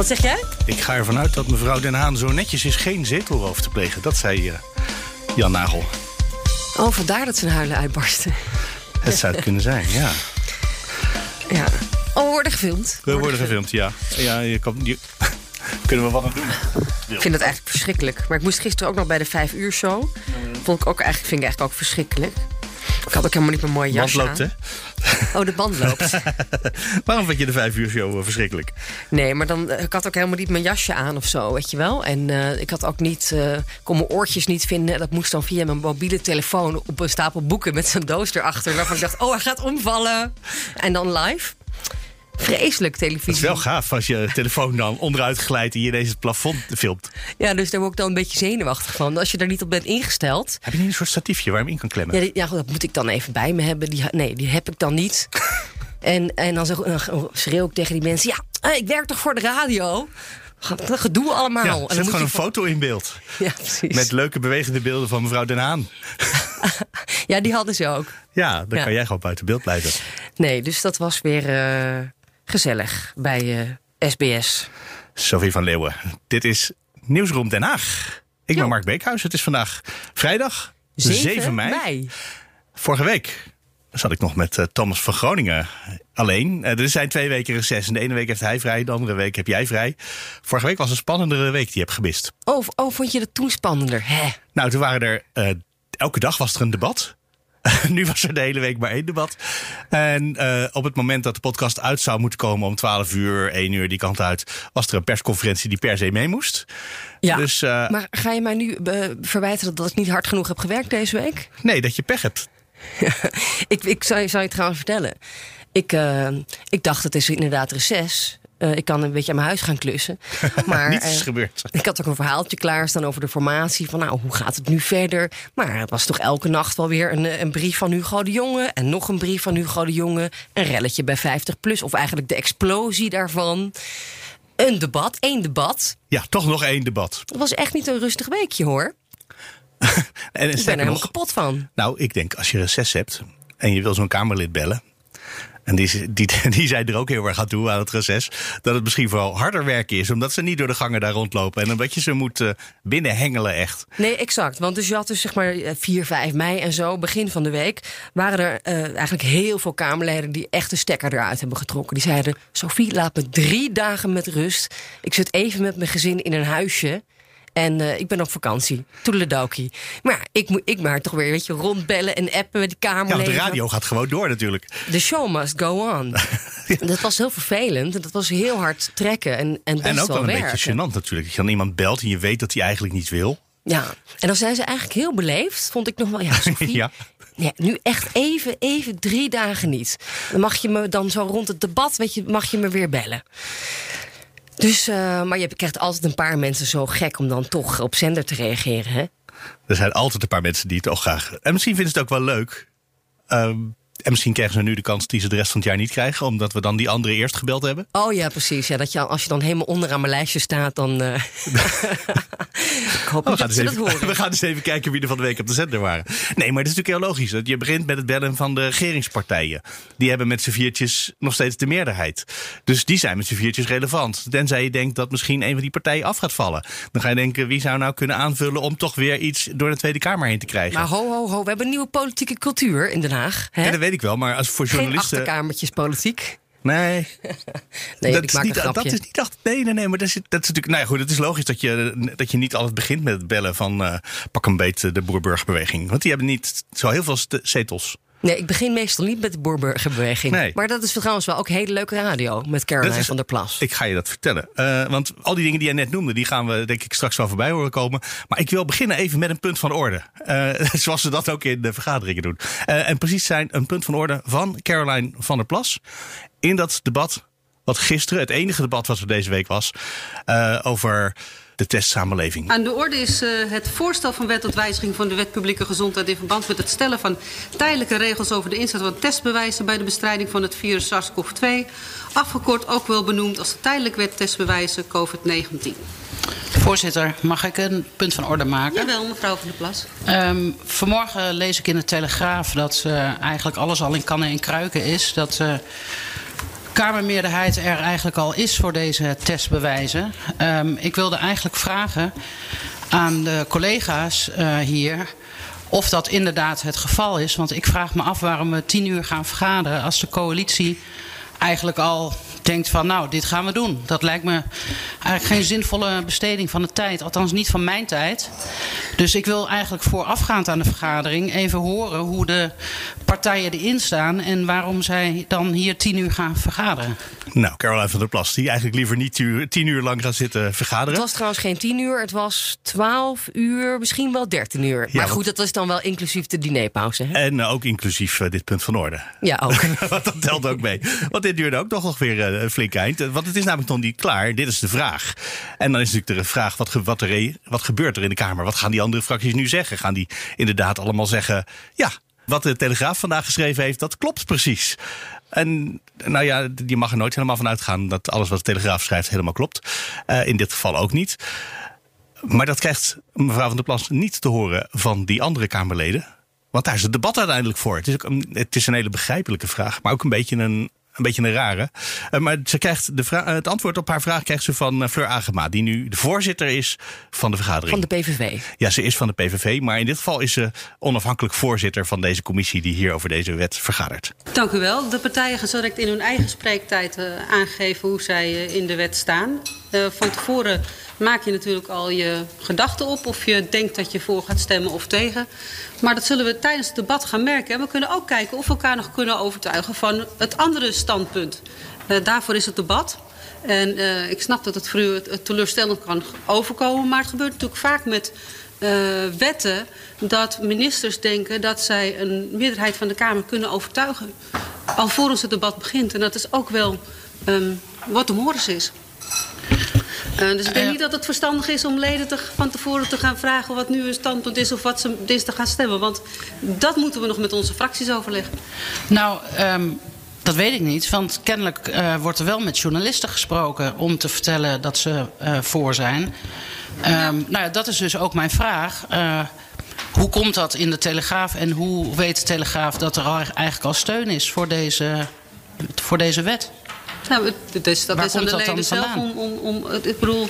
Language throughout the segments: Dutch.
Wat zeg jij? Ik ga ervan uit dat mevrouw Den Haan zo netjes is geen zetelroof te plegen. Dat zei uh, Jan Nagel. Oh, vandaar dat zijn huilen uitbarsten. Het zou het kunnen zijn, ja. Ja. Oh, we worden gefilmd. We worden gefilmd, ja. Ja, je kan, je, kunnen we wat aan doen? Ik vind het eigenlijk verschrikkelijk. Maar ik moest gisteren ook nog bij de vijf uur show. Vond ik ook eigenlijk, vind ik eigenlijk ook verschrikkelijk. Ik had ook helemaal niet mijn mooie jas Band loopt, aan. hè? Oh, de band loopt. Waarom vind je de vijf uur show eh, verschrikkelijk? Nee, maar dan, eh, ik had ook helemaal niet mijn jasje aan of zo, weet je wel. En eh, ik had ook niet, eh, kon mijn oortjes niet vinden. Dat moest dan via mijn mobiele telefoon op een stapel boeken met zo'n doos erachter. Waarvan ik dacht, oh, hij gaat omvallen. En dan live. Vreselijk televisie. Het is wel gaaf als je telefoon dan onderuit glijdt en je ineens het plafond filmt. Ja, dus daar word ik dan een beetje zenuwachtig van. Als je daar niet op bent ingesteld. Heb je niet een soort statiefje waar je hem in kan klemmen? Ja, ja, goed, dat moet ik dan even bij me hebben. Die, nee, die heb ik dan niet. en, en dan zeg- dan schreeuw ik tegen die mensen: Ja, eh, ik werk toch voor de radio? Gedoe allemaal. Ja, En dan zet gewoon je een foto in beeld. Ja, precies. Met leuke bewegende beelden van mevrouw Den Haan. Ja, die hadden ze ook. Ja, dan Ja. kan jij gewoon buiten beeld blijven. Nee, dus dat was weer eh, gezellig bij eh, SBS. Sophie van Leeuwen, dit is Nieuwsroom Den Haag. Ik ben. Mark Beekhuis. Het is vandaag vrijdag 7, mei. Vorige week zat ik nog met eh, Thomas van Groningen alleen. Eh, er zijn twee weken reces. En de ene week heeft hij vrij, de andere week heb jij vrij. Vorige week was een spannendere week die je hebt gemist. Oh, oh, vond je dat toen spannender? Hè? Nou, toen waren er... eh, elke dag was er een debat. nu was er de hele week maar één debat. En eh, op het moment dat de podcast uit zou moeten komen om 12 uur, 1 uur die kant uit, was er een persconferentie die per se mee moest. Ja, Dus eh, maar ga je mij nu eh, verwijten dat ik niet hard genoeg heb gewerkt deze week? nee, dat je pech hebt. Ik, ik zou, zou je trouwens vertellen. Ik, ik dacht, het is inderdaad reces. Eh, ik kan een beetje aan mijn huis gaan klussen. Maar Niets is eh, gebeurd. ik had ook een verhaaltje klaarstaan over de formatie. Van nou, hoe gaat het nu verder? Maar het was toch elke nacht wel weer een, eh, een brief van Hugo de Jonge. En nog een brief van Hugo de Jonge. Een relletje bij 50 plus. Of eigenlijk de explosie daarvan. Een debat, één debat. Ja, toch nog één debat. Het was echt niet een rustig weekje hoor. En, Ik ben er helemaal kapot van. Nou, ik denk als je reces hebt en je wil zo'n Kamerlid bellen. En die, die, zijn er ook heel erg aan toe aan het reces. Dat het misschien vooral harder werken is. Omdat ze niet door de gangen daar rondlopen. En omdat je ze moet eh, binnenhengelen echt. Nee, exact. Want dus je had dus zeg maar eh, 4, 5 mei en zo, begin van de week, waren er eh, eigenlijk heel veel Kamerleden die echt de stekker eruit hebben getrokken. Die zeiden: Sophie, laat me drie dagen met rust. Ik zit even met mijn gezin in een huisje. En eh, ik ben op vakantie. Toedeledokie. Maar ja, ik moet ik maar toch weer weet je, rondbellen en appen met die Ja, want Kamerleden. de radio gaat gewoon door natuurlijk. The show must go on. Dat was heel vervelend. en Dat was heel hard trekken en, en best En ook wel een werken. beetje gênant natuurlijk. Dat je dan iemand belt en je weet dat hij eigenlijk niet wil. Ja, en dan zijn ze eigenlijk heel beleefd. Vond ik nog wel. Ja, Sophie, Ja. Ja, nu echt even, even drie dagen niet. Dan mag je me dan zo rond het debat, weet je, mag je me weer bellen. Dus, eh, maar je krijgt altijd een paar mensen zo gek om dan toch op zender te reageren, hè? Er zijn altijd een paar mensen die het ook graag. En misschien vinden ze het ook wel leuk. Ehm, en misschien krijgen ze nu de kans die ze de rest van het jaar niet krijgen. Omdat we dan die andere eerst gebeld hebben. Oh ja, precies. Ja, dat je, als je dan helemaal onderaan mijn lijstje staat, dan. eh, ik hoop Oh, we, gaan dat ze dat even, horen. we gaan eens even kijken wie er van de week op de zender waren. Nee, maar het is natuurlijk heel logisch. dat Je begint met het bellen van de regeringspartijen. Die hebben met z'n viertjes nog steeds de meerderheid. Dus die zijn met z'n viertjes relevant. Tenzij je denkt dat misschien een van die partijen af gaat vallen. Dan ga je denken, wie zou nou kunnen aanvullen om toch weer iets door de Tweede Kamer heen te krijgen. Maar ho, ho, ho. We hebben een nieuwe politieke cultuur in Den Haag. Hè? Weet ik wel, maar als voor Geen journalisten. achterkamertjes politiek. Nee, Nee, dat ik is niet, dat is niet achter. Nee, nee, nee, maar dat is, dat is natuurlijk. Nou ja, goed, het is logisch dat je, dat je niet altijd begint met het bellen van. eh, pak een beet de boerburgerbeweging. Want die hebben niet zo heel veel zetels. Nee, ik begin meestal niet met de Boerburgerbeweging. Nee. Maar dat is trouwens wel ook hele leuke radio met Caroline is- van der Plas. Ik ga je dat vertellen. Eh, want al die dingen die jij net noemde, die gaan we denk ik straks wel voorbij horen komen. Maar ik wil beginnen even met een punt van orde. Eh, zoals ze dat ook in de vergaderingen doen. Eh, en precies zijn een punt van orde van Caroline van der Plas. In dat debat, wat gisteren het enige debat wat er deze week was, over de testsamenleving. Aan de orde is eh, het voorstel van wet tot wijziging van de wet publieke gezondheid in verband met het stellen van tijdelijke regels over de inzet van testbewijzen bij de bestrijding van het virus SARS-CoV-2, afgekort ook wel benoemd als de tijdelijk wet testbewijzen COVID-19. Voorzitter, mag ik een punt van orde maken? Jawel, mevrouw van der Plas. Ehm, vanmorgen lees ik in de Telegraaf dat eh, eigenlijk alles al in kannen en kruiken is. Dat de Kamermeerderheid er eigenlijk al is voor deze testbewijzen. Ehm, ik wilde eigenlijk vragen aan de collega's eh, hier of dat inderdaad het geval is. Want ik vraag me af waarom we tien uur gaan vergaderen als de coalitie eigenlijk al denkt van nou, dit gaan we doen. Dat lijkt me eigenlijk geen zinvolle besteding van de tijd. Althans niet van mijn tijd. Dus ik wil eigenlijk voorafgaand aan de vergadering even horen hoe de partijen erin staan en waarom zij dan hier tien uur gaan vergaderen. Nou, Caroline van der Plas, die eigenlijk liever niet tien uur, tien uur lang gaat zitten Het vergaderen. was trouwens geen 10 uur, het was 12 uur, misschien wel 13 uur. Ja, maar goed, dat was dan wel inclusief de dinerpauze. Hè? En ook inclusief eh, dit punt van orde. Ja, ook. Want dat telt ook mee. Want dit duurde ook nog ongeveer eh, een flink eind. Eh, Want het is namelijk nog niet klaar. Dit is de vraag. En dan is natuurlijk de vraag: wat, wat, er, wat gebeurt er in de Kamer? Wat gaan die andere fracties nu zeggen? Gaan die inderdaad allemaal zeggen: ja, wat de Telegraaf vandaag geschreven heeft, dat klopt precies. En nou ja, je mag er nooit helemaal van uitgaan dat alles wat de Telegraaf schrijft helemaal klopt. Eh, in dit geval ook niet. Maar dat krijgt mevrouw van der Plas niet te horen van die andere Kamerleden. Want daar is het debat uiteindelijk voor. Het is, een, het is een hele begrijpelijke vraag, maar ook een beetje een, een, beetje een rare. Eh, maar ze krijgt de vra- eh, het antwoord op haar vraag krijgt ze van eh, Fleur Agema, die nu de voorzitter is van de vergadering. Van de PVV. Ja, ze is van de PVV, maar in dit geval is ze onafhankelijk voorzitter van deze commissie die hier over deze wet vergadert. Dank u wel. De partijen gaan zo direct in hun eigen spreektijd aangeven hoe zij in de wet staan. Eh, van tevoren maak je natuurlijk al je gedachten op of je denkt dat je voor gaat stemmen of tegen. Maar dat zullen we tijdens het debat gaan merken. En we kunnen ook kijken of we elkaar nog kunnen overtuigen van het andere standpunt. Eh, daarvoor is het debat. En eh, ik snap dat het voor u teleurstellend kan overkomen. Maar het gebeurt natuurlijk vaak met wetten dat ministers denken dat zij een meerderheid van de Kamer kunnen overtuigen. Alvorens het debat begint. En dat is ook wel ehm, wat de morris is. Eh, dus ik denk niet dat het verstandig is om leden te, van tevoren te gaan vragen wat nu hun standpunt is of wat ze dinsdag gaan stemmen. Want dat moeten we nog met onze fracties overleggen. Nou, ehm, dat weet ik niet. Want kennelijk eh, wordt er wel met journalisten gesproken om te vertellen dat ze eh, voor zijn. Ehm, Nou ja, dat is dus ook mijn vraag. Hoe komt dat in de Telegraaf en hoe weet de Telegraaf dat er eigenlijk al steun is voor deze, voor deze wet? Nou, het- is, dat Waar is aan de leden zelf om, om, om. Ik bedoel,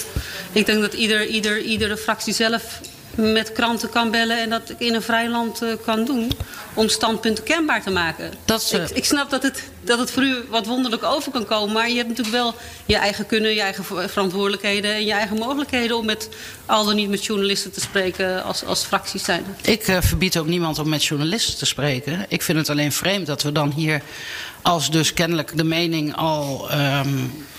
ik denk dat ieder, ieder, iedere fractie zelf met kranten kan bellen en dat in een vrij land eh, kan doen om standpunten kenbaar te maken. Dat is, eh, ik, ik snap dat het, dat het voor u wat wonderlijk over kan komen, maar je hebt natuurlijk wel je eigen kunnen, je eigen ver- verantwoordelijkheden en je eigen mogelijkheden om met al dan niet met journalisten te spreken als, als fracties zijn. Ik eh, verbied ook niemand om met journalisten te spreken. Ik vind het alleen vreemd dat we dan hier, als dus kennelijk de mening al ehm,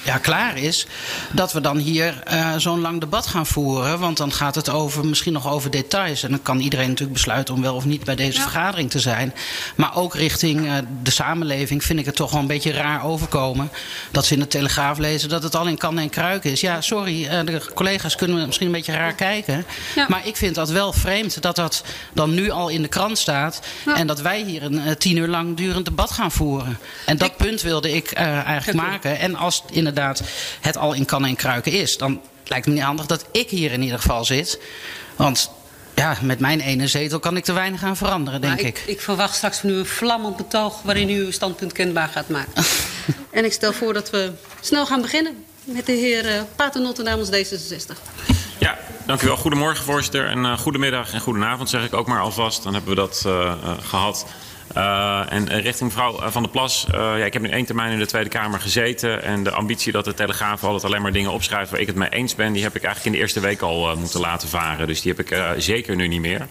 ja, klaar is, dat we dan hier eh, zo'n lang debat gaan voeren. Want dan gaat het over, misschien nog over details. En dan kan iedereen natuurlijk besluiten om wel of niet bij deze Ja. vergadering te zijn. Maar ook richting eh, de samenleving vind ik het toch wel een beetje raar overkomen. Dat ze in de Telegraaf lezen dat het al in kan en kruik is. Ja, sorry, eh, de collega's kunnen misschien een beetje raar kijken. Ja. Maar ik vind dat wel vreemd dat dat dan nu al in de krant staat. Ja. En dat wij hier een tien uur lang durend debat gaan voeren. En dat Ik- punt wilde ik eh, eigenlijk maken. En als inderdaad het al in kannen en kruiken is, dan lijkt het me niet handig dat ik hier in ieder geval zit. Want ja, met mijn ene zetel kan ik te weinig aan veranderen, denk ik. ik, ik verwacht straks van u een vlammend betoog waarin u uw standpunt kenbaar gaat maken. en ik stel voor dat we snel gaan beginnen met de heer eh, Paternotte namens D66. Ja, dank u wel. Goedemorgen, voorzitter. En uh, goedemiddag en goedenavond, zeg ik ook maar alvast. Dan hebben we dat uh, uh, gehad. Uh, en richting mevrouw Van der Plas. Ja, ik heb nu één termijn in de Tweede Kamer gezeten. En de ambitie dat de Telegraaf altijd alleen maar dingen opschrijft waar ik het mee eens ben, die heb ik eigenlijk in de eerste week al moeten laten varen. Dus die heb ik zeker nu niet meer.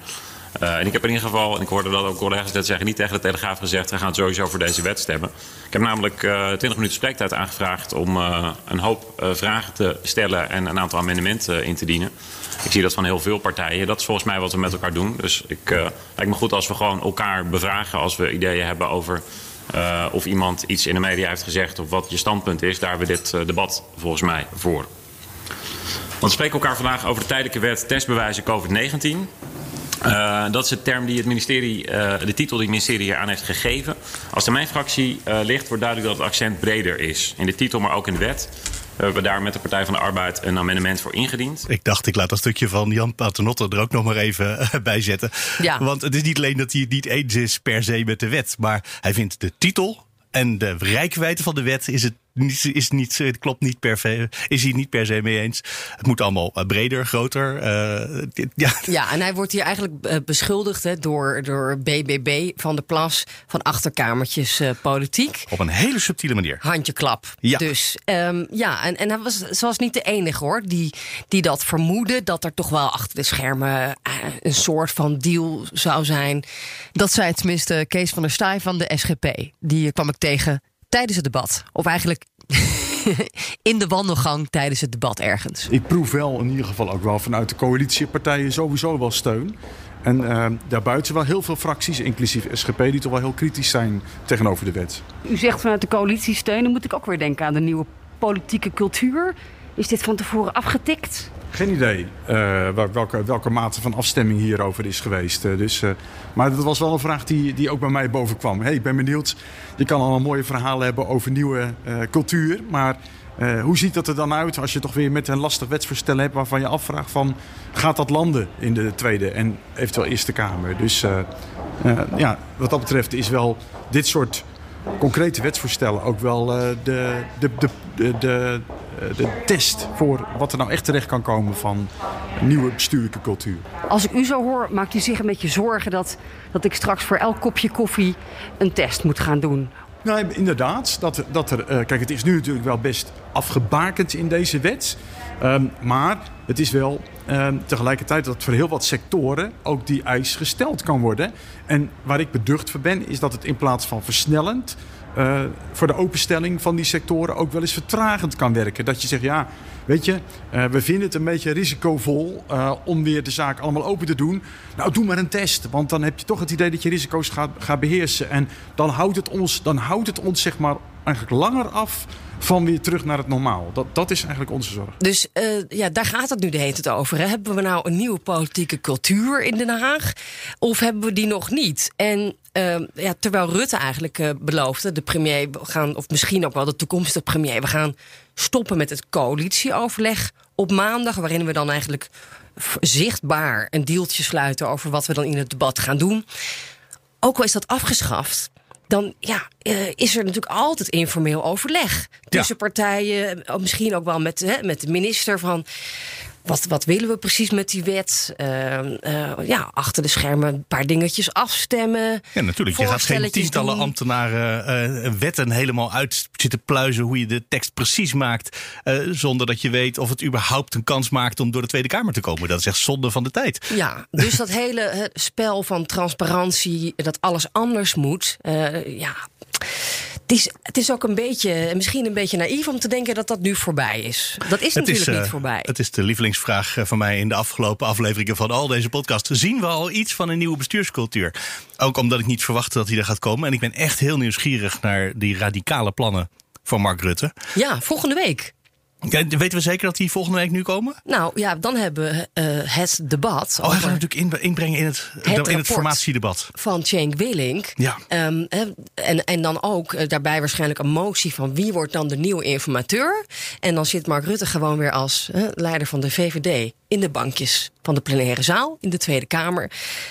Uh, en ik heb in ieder geval, en ik hoorde dat ook collega's net zeggen, niet tegen de Telegraaf gezegd, we gaan sowieso voor deze wet stemmen. Ik heb namelijk uh, 20 minuten spreektijd aangevraagd om uh, een hoop vragen te stellen en een aantal amendementen in te dienen. Ik zie dat van heel veel partijen. Dat is volgens mij wat we met elkaar doen. Dus ik lijkt me goed als we gewoon elkaar bevragen als we ideeën hebben over of iemand iets in de media heeft gezegd of wat je standpunt is. Daar hebben we dit debat volgens mij voor. Want we spreken elkaar vandaag over de tijdelijke wet testbewijzen COVID-19. Uh, dat is de term die het ministerie, de titel die het ministerie hier aan heeft gegeven. Als de mijn fractie ligt, wordt duidelijk dat het accent breder is. In de titel, maar ook in de wet. We hebben daar met de Partij van de Arbeid een amendement voor ingediend. Ik dacht, ik laat dat stukje van Jan Paternotte er ook nog maar even eh, bij zetten. Ja. Want het is niet alleen dat hij het niet eens is per se met de wet, maar hij vindt de titel en de rijkwijde van de wet is het is niet, het klopt niet per se, is hij niet per se mee eens. Het moet allemaal eh, breder, groter. Uh, ja. ja, en hij wordt hier eigenlijk eh, beschuldigd hè, door, door BBB van de Plas van achterkamertjes uh, politiek. Op een hele subtiele manier. Handjeklap. Ja. Dus um, ja, en, en hij was, ze was niet de enige hoor, die, die dat vermoedde. Dat er toch wel achter de schermen een soort van deal zou zijn. Dat zei tenminste Kees van der Staaij van de SGP. Die kwam ik tegen tijdens het debat. Of eigenlijk in de wandelgang tijdens het debat ergens. Ik proef wel in ieder geval ook wel vanuit de coalitiepartijen sowieso wel steun. En uh, daarbuiten wel heel veel fracties, inclusief SGP, die toch wel heel kritisch zijn tegenover de wet. U zegt vanuit de coalitie steun, dan moet ik ook weer denken aan de nieuwe politieke cultuur. Is dit van tevoren afgetikt? Geen idee uh, welke, welke mate van afstemming hierover is geweest. Uh, dus, uh, maar dat was wel een vraag die, die ook bij mij boven kwam. Hey, ik ben benieuwd. Je kan al een mooie verhalen hebben over nieuwe cultuur. Maar hoe ziet dat er dan uit als je toch weer met een lastig wetsvoorstel hebt... waarvan je afvraagt van, gaat dat landen in de Tweede en eventueel Eerste Kamer? Dus ja, wat dat betreft is wel dit soort concrete wetsvoorstellen ook wel de, de, de, de, eh, de test voor wat er nou echt terecht kan komen van nieuwe bestuurlijke cultuur. Als ik u zo hoor, maakt u zich een beetje zorgen dat, dat ik straks voor elk kopje koffie een test moet gaan doen? Nou, inderdaad. Dat, dat er, uh, kijk, het is nu natuurlijk wel best afgebakend in deze wet. Um, maar het is wel um, tegelijkertijd dat voor heel wat sectoren ook die eis gesteld kan worden. En waar ik beducht voor ben, is dat het in plaats van versnellend uh, voor de openstelling van die sectoren ook wel eens vertragend kan werken. Dat je zegt, ja, weet je, uh, we vinden het een beetje risicovol uh, om weer de zaak allemaal open te doen. Nou, doe maar een test, want dan heb je toch het idee dat je risico's gaat, gaat beheersen. En dan houdt het ons, dan houdt het ons zeg maar eigenlijk langer af van weer terug naar het normaal. Dat, dat is eigenlijk onze zorg. Dus uh, ja, daar gaat het nu de hele tijd over. Hebben we nou een nieuwe politieke cultuur in Den Haag? Of hebben we die nog niet? En uh, ja, terwijl Rutte eigenlijk uh, beloofde, de premier, gaan, of misschien ook wel de toekomstige premier, we gaan stoppen met het coalitieoverleg op maandag, waarin we dan eigenlijk zichtbaar een deeltje sluiten over wat we dan in het debat gaan doen. Ook al is dat afgeschaft, dan ja, uh, is er natuurlijk altijd informeel overleg tussen partijen. Misschien ook wel met, hè, met de minister van. Wat, wat willen we precies met die wet? Uh, uh, ja, achter de schermen een paar dingetjes afstemmen. Ja, natuurlijk. Je gaat geen tientallen doen. ambtenaren uh, wetten helemaal uit zitten pluizen hoe je de tekst precies maakt. zonder dat je weet of het überhaupt een kans maakt om door de Tweede Kamer te komen. Dat is echt zonde van de tijd. Ja, dus dat hele spel van transparantie, dat alles anders moet. ja. Het is, het is ook een beetje, misschien een beetje naïef om te denken dat dat nu voorbij is. Dat is het natuurlijk is, niet voorbij. Het is de lievelingsvraag van mij in de afgelopen afleveringen van al deze podcasts. Zien we al iets van een nieuwe bestuurscultuur? Ook omdat ik niet verwachtte dat hij er gaat komen. En ik ben echt heel nieuwsgierig naar die radicale plannen van Mark Rutte. Ja, volgende week. Weten we zeker dat die volgende week nu komen? Nou ja, dan hebben we uh, het debat. Oh, hij gaat natuurlijk inbrengen in het, het, in het formatiedebat. Van Cenk Willink. Ja. Um, en, en dan ook uh, daarbij waarschijnlijk een motie van wie wordt dan de nieuwe informateur. En dan zit Mark Rutte gewoon weer als leider van de VVD in de bankjes van de plenaire zaal in de Tweede Kamer.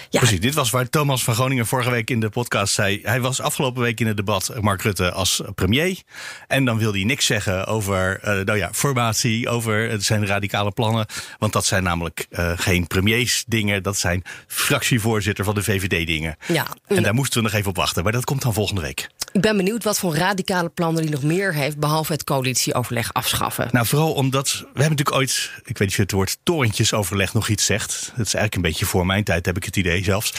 Ja. Precies, dit was waar Thomas van Groningen vorige week in de podcast zei. Hij was afgelopen week in het debat, Mark Rutte, als premier. En dan wilde hij niks zeggen over uh, nou ja, formatie, over zijn radicale plannen. Want dat zijn namelijk uh, geen premiersdingen, dat zijn fractievoorzitter van de VVD-dingen. Ja. En daar moesten we nog even op wachten, maar dat komt dan volgende week. Ik ben benieuwd wat voor radicale plannen hij nog meer heeft, behalve het coalitieoverleg afschaffen. Nou, vooral omdat we hebben natuurlijk ooit, ik weet niet of je het woord torentjesoverleg nog iets zegt. Dat is eigenlijk een beetje voor mijn tijd, heb ik het idee zelfs.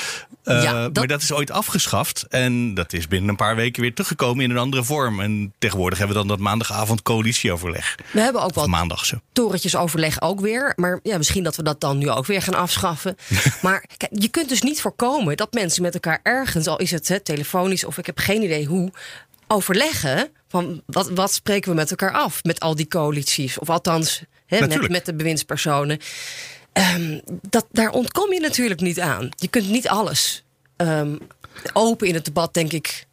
Uh, Ja, dat- Maar dat is ooit afgeschaft en dat is binnen een paar weken weer teruggekomen in een andere vorm. En tegenwoordig hebben we dan dat maandagavond coalitieoverleg. We hebben ook wat maandag torentjesoverleg ook weer. Maar ja, misschien dat we dat dan nu ook weer gaan afschaffen. maar kijk, je kunt dus niet voorkomen dat mensen met elkaar ergens, al is het hè, telefonisch of ik heb geen idee hoe, overleggen van wat, wat spreken we met elkaar af met al die coalities. Of althans, hè, met, de bewindspersonen. Ehm, dat, daar ontkom je natuurlijk niet aan. Je kunt niet alles ehm, open in het debat, denk ik.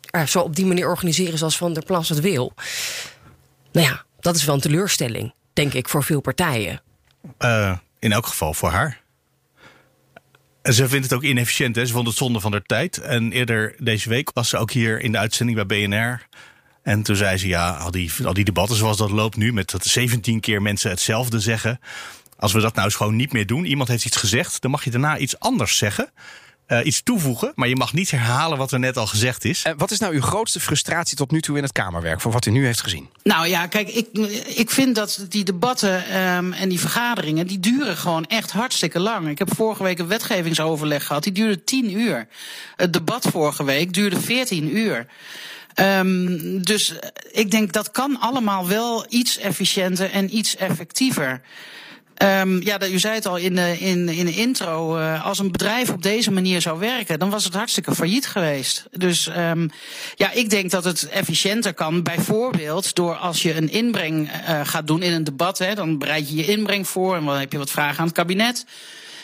ja, zo op die manier organiseren zoals Van der Plas het wil. Nou ja, dat is wel een teleurstelling, denk ik, voor veel partijen. Eh, in elk geval voor haar. En ze vindt het ook inefficiënt. Hè? Ze vond het zonde van haar tijd. En eerder deze week was ze ook hier in de uitzending bij BNR. En toen zei ze, ja, al die, al die debatten zoals dat loopt nu... met dat 17 keer mensen hetzelfde zeggen... als we dat nou gewoon niet meer doen... iemand heeft iets gezegd, dan mag je daarna iets anders zeggen... eh, iets toevoegen, maar je mag niet herhalen wat er net al gezegd is. En wat is nou uw grootste frustratie tot nu toe in het Kamerwerk, voor wat u nu heeft gezien? Nou ja, kijk, ik, ik vind dat die debatten ehm, en die vergaderingen, die duren gewoon echt hartstikke lang. Ik heb vorige week een wetgevingsoverleg gehad, die duurde 10 uur. Het debat vorige week duurde 14 uur. Ehm, dus ik denk dat kan allemaal wel iets efficiënter en iets effectiever. Ehm, ja, u zei het al in de, in, in intro. eh, als een bedrijf op deze manier zou werken, dan was het hartstikke failliet geweest. Dus ehm, ja, ik denk dat het efficiënter kan. Bijvoorbeeld door als je een inbreng eh, gaat doen in een debat. Hè, dan bereid je je inbreng voor en dan heb je wat vragen aan het kabinet.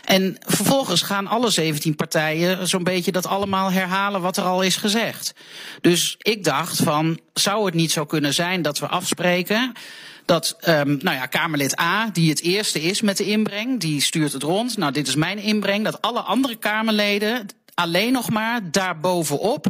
En vervolgens gaan alle 17 partijen zo'n beetje dat allemaal herhalen wat er al is gezegd. Dus ik dacht van, zou het niet zo kunnen zijn dat we afspreken dat, um, nou ja, Kamerlid A, die het eerste is met de inbreng, die stuurt het rond. Nou, dit is mijn inbreng. Dat alle andere Kamerleden alleen nog maar daarbovenop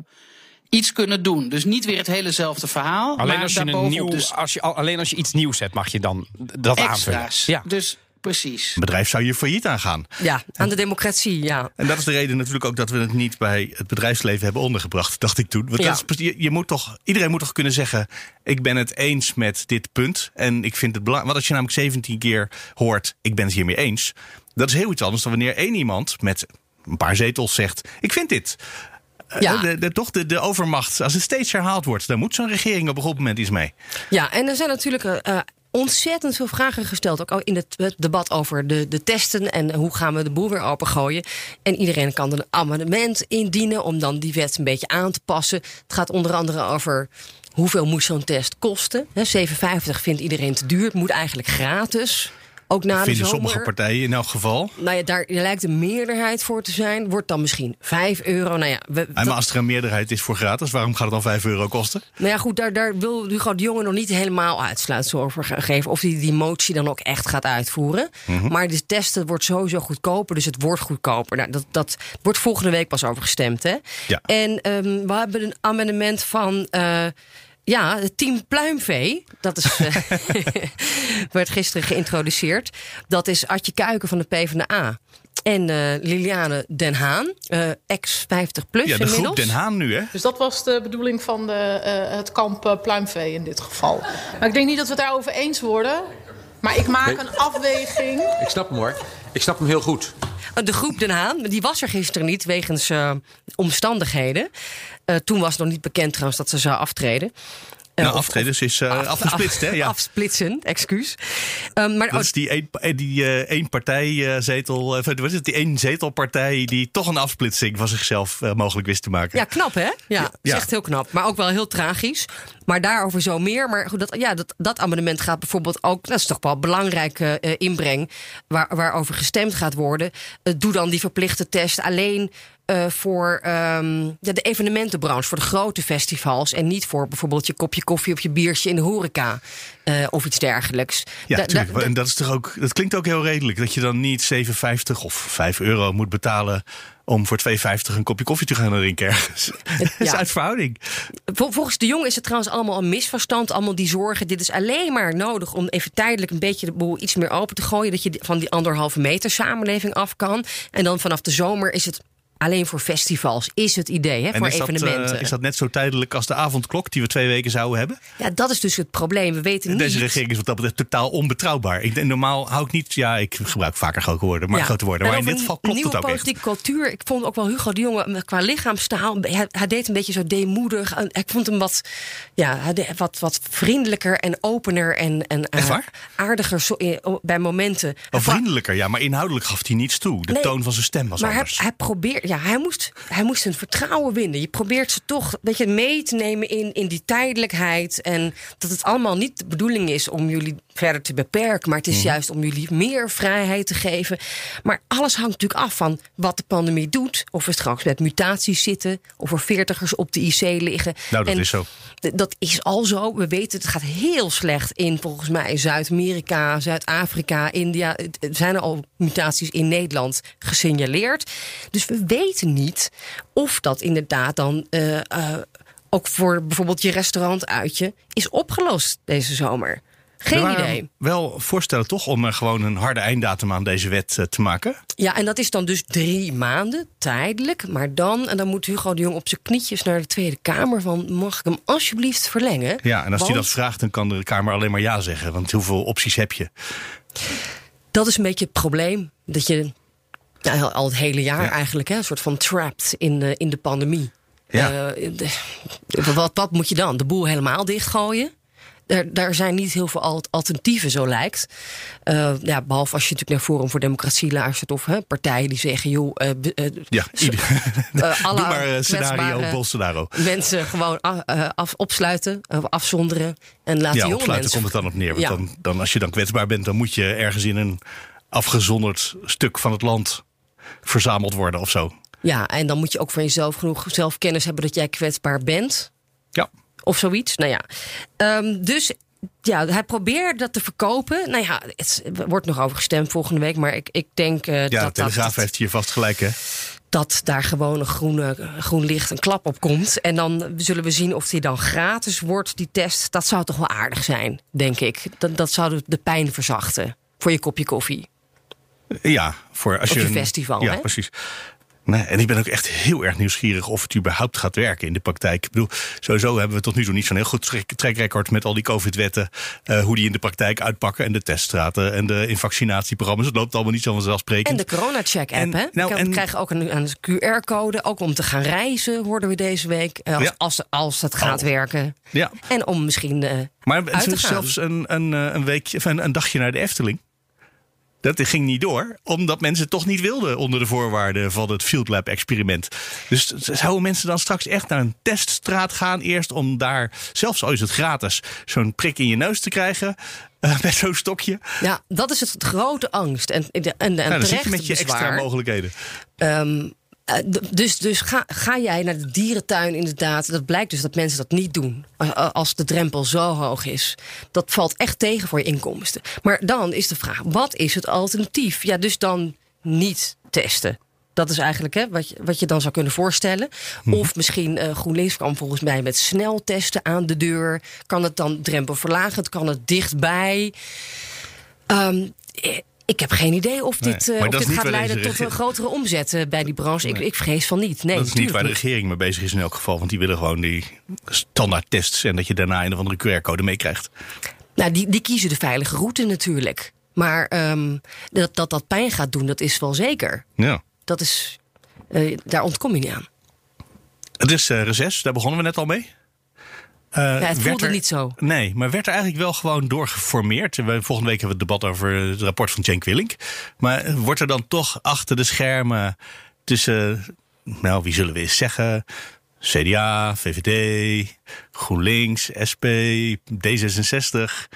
iets kunnen doen. Dus niet weer het helezelfde verhaal. Alleen maar als je, een daarbovenop nieuw, dus als je, al- alleen als je iets nieuws hebt, mag je dan dat aanvullen. Ja. Dus precies. Een bedrijf zou je failliet aangaan. Ja, aan de democratie, ja. En dat is de reden natuurlijk ook dat we het niet bij het bedrijfsleven hebben ondergebracht, dacht ik toen. Want Ja. is, je, je moet toch, iedereen moet toch kunnen zeggen: ik ben het eens met dit punt. En ik vind het belangrijk. Want als je namelijk 17 keer hoort: ik ben het hiermee eens. Dat is heel iets anders dan wanneer één iemand met een paar zetels zegt: ik vind dit. Eh, Ja. De, de, toch de, de overmacht. Als het steeds herhaald wordt, dan moet zo'n regering op een goed moment iets mee. Ja, en er zijn natuurlijk eh, eh, ontzettend veel vragen gesteld. Ook in het, debat over de, de testen en hoe gaan we de boel weer opengooien. En iedereen kan een amendement indienen om dan die wet een beetje aan te passen. Het gaat onder andere over hoeveel moet zo'n test kosten. Hè, 7,50 vindt iedereen te duur. Het moet eigenlijk gratis. Ook na de Vinden zomer. sommige partijen in elk geval. Nou ja, daar lijkt een meerderheid voor te zijn. Wordt dan misschien 5 euro. Nou ja, we, maar als er een meerderheid is voor gratis, waarom gaat het dan 5 euro kosten? nou ja, goed, daar, daar wil Hugo de Jonge nog niet helemaal uitsluitsel over ge- geven. Of hij die motie dan ook echt gaat uitvoeren. Mhm. Maar de testen wordt sowieso goedkoper, dus het wordt goedkoper. Nou, dat, dat wordt volgende week pas over gestemd, hè? Ja. En ehm, we hebben een amendement van... eh, ja, het team Pluimvee. Dat is, eh, werd gisteren geïntroduceerd. Dat is Adje Kuiken van de PvdA. En eh, Liliane Den Haan, eh, ex 50 plus Ja, de groep inmiddels. Den Haan nu, hè? Dus dat was de bedoeling van de, eh, het kamp Pluimvee in dit geval. Maar ik denk niet dat we het daarover eens worden. Maar ik maak een afweging. Ik snap hem hoor. Ik snap hem heel goed. Uh, De groep Den Haan, die was er gisteren niet wegens eh, omstandigheden. Eh, toen was nog niet bekend trouwens dat ze zou aftreden. Nou, of- aftreden of- is eh, af- afgesplitst, hè? Ja. Afsplitsen, excuus. Um, maar, Dat is die één, eh, die, eh, één partijzetel, eh, wat is het, die één zetelpartij die toch een afsplitsing van zichzelf mogelijk wist te maken. Ja, knap hè? Ja, Ja. dat is echt heel knap. Maar ook wel heel tragisch. Maar daarover zo meer. Maar goed, dat, ja, dat, dat amendement gaat bijvoorbeeld ook... dat is toch wel een belangrijke inbreng... Waar, waarover gestemd gaat worden. Doe dan die verplichte test alleen... eh, voor ehm, ja, de evenementenbranche, voor de grote festivals. En niet voor bijvoorbeeld je kopje koffie of je biertje in de horeca. eh, of iets dergelijks. Ja, Da- en dat, is toch ook, dat klinkt ook heel redelijk. Dat je dan niet 7,50 of 5 euro moet betalen om voor 2,50 een kopje koffie te gaan drinken ergens. Dat is uit verhouding. Vol- Volgens de Jong is het trouwens allemaal een misverstand. Allemaal die zorgen. Dit is alleen maar nodig om even tijdelijk een beetje de boel iets meer open te gooien. Dat je van die anderhalve meter samenleving af kan. En dan vanaf de zomer is het alleen voor festivals, is het idee, hè, En voor is dat, eh, evenementen. is dat net zo tijdelijk als de avondklok die we twee weken zouden hebben? Ja, dat is dus het probleem. We weten niet... Deze regering is wat dat betreft totaal onbetrouwbaar. Ik, normaal hou ik niet, ja, ik gebruik vaker grote woorden, maar Ja. grote woorden. En Maar in dit geval klopt het ook echt. politieke cultuur. Ik vond ook wel Hugo de Jonge met- qua lichaamstaal. Hij, hij deed een beetje zo deemoedig. Ik vond hem wat, ja, hij wat, wat vriendelijker en opener en, en eh, aardiger zo- eh, bij momenten. Wel vriendelijker, ja, maar inhoudelijk gaf hij niets toe. De Nee, toon van zijn stem was maar hij, anders. hij probeert, ja, hij moest, hij moest hun vertrouwen winnen. Je probeert ze toch weet je, mee te nemen in, in die tijdelijkheid. En dat het allemaal niet de bedoeling is om jullie verder te beperken. Maar het is Mhm. juist om jullie meer vrijheid te geven. Maar alles hangt natuurlijk af van wat de pandemie doet. Of we straks met mutaties zitten. Of er veertigers op de IC liggen. Nou, dat En is zo. Dat is al zo. We weten het gaat heel slecht in volgens mij Zuid-Amerika, Zuid-Afrika, India. Er zijn er al mutaties in Nederland gesignaleerd. Dus we weten niet of dat inderdaad dan eh, eh, ook voor bijvoorbeeld je restaurantuitje is opgelost deze zomer. Geen er idee. Wel voorstellen toch om er gewoon een harde einddatum aan deze wet eh, te maken? Ja, en dat is dan dus drie maanden, tijdelijk. Maar dan, en dan moet Hugo de Jong op zijn knietjes naar de Tweede Kamer... van mag ik hem alsjeblieft verlengen? Ja, en als hij Want- dat vraagt, dan kan de Kamer alleen maar ja zeggen. Want hoeveel opties heb je? Dat is een beetje het probleem. Dat je al het hele jaar Ja. eigenlijk hè, een soort van trapped in de, in de pandemie. Ja. Eh, de- wat, wat moet je dan? De boel helemaal dichtgooien? Daar, daar zijn niet heel veel al- alternatieven, zo lijkt. Eh, ja, behalve als je natuurlijk naar Forum voor Democratie luistert... of hè, partijen die zeggen, joh... eh, Ja, alle maar scenario, Bolsonaro. Mensen gewoon af, eh, af- opsluiten, afzonderen... en laten Ja, jonge opsluiten mensen... komt het dan op neer. Want Ja. dan, dan, als je dan kwetsbaar bent, dan moet je ergens in een afgezonderd stuk van het land verzameld worden of zo. Ja, en dan moet je ook van jezelf genoeg zelfkennis hebben dat jij kwetsbaar bent. Ja. Of zoiets. Nou ja. Ehm, dus ja, hij probeert dat te verkopen. Nou ja, het wordt nog over gestemd volgende week. Maar ik, ik denk eh, Ja, de dat, dat, Telegraaf dat, heeft hier vast gelijk, hè? dat daar gewoon een groene, groen licht, een klap op komt. En dan zullen we zien of die dan gratis wordt, die test. Dat zou toch wel aardig zijn, denk ik. Dat, dat zou de, de pijn verzachten voor je kopje koffie. Ja, voor als je je een- festival, Ja, hè? precies. Nee, en ik ben ook echt heel erg nieuwsgierig of het überhaupt gaat werken in de praktijk. Ik bedoel, sowieso hebben we tot nu toe niet zo'n heel goed trek- trackrecord met al die COVID-wetten. eh, hoe die in de praktijk uitpakken en de teststraten en de invaccinatieprogramma's. Het loopt allemaal niet zo vanzelfsprekend. En de corona-check-app, hè? nou, we en- krijgen ook een, een QR-code, ook om te gaan reizen, hoorden we deze week. eh, als, Ja. als, als dat gaat Oh. werken. Ja. En om misschien eh, Maar uit te gaan. zelfs een, een, een, weekje, of een, een dagje naar de Efteling. Dat ging niet door, omdat mensen het toch niet wilden onder de voorwaarden van het Field Lab experiment. Dus zouden mensen dan straks echt naar een teststraat gaan eerst om daar, zelfs al is het gratis, zo'n prik in je neus te krijgen eh, met zo'n stokje? Ja, dat is het grote angst. En, en, en, Nou, dan zit je terecht met je extra bezwaar. mogelijkheden. Ehm, eh, dus dus ga, ga jij naar de dierentuin inderdaad. Dat blijkt dus dat mensen dat niet doen. a- a- Als de drempel zo hoog is. Dat valt echt tegen voor je inkomsten. Maar dan is de vraag, wat is het alternatief? Ja, dus dan niet testen. Dat is eigenlijk hè, wat, je, wat je dan zou kunnen voorstellen. Of misschien eh, GroenLinks kwam volgens mij met sneltesten aan de deur. Kan het dan drempel verlagen? Kan het dichtbij? Ehm, eh, ik heb geen idee of dit, eh, of dit gaat leiden tot een grotere omzet eh, bij die branche. Ik, ik vrees van niet. Nee, dat is niet waar de regering mee bezig is in elk geval. Want die willen gewoon die standaard tests en dat je daarna een of andere QR-code meekrijgt. Nou, die, die kiezen de veilige route natuurlijk. Maar ehm, dat, dat dat pijn gaat doen, dat is wel zeker. Ja. Dat is, eh, daar ontkom je niet aan. Het is eh reces, daar begonnen we net al mee. Eh, Ja, het voelde er- niet zo. Nee, maar werd er eigenlijk wel gewoon doorgeformeerd. We, volgende week hebben we het debat over het rapport van Cenk Willink. Maar eh, wordt er dan toch achter de schermen tussen, nou wie zullen we eens zeggen... CDA, VVD, GroenLinks, SP, D66...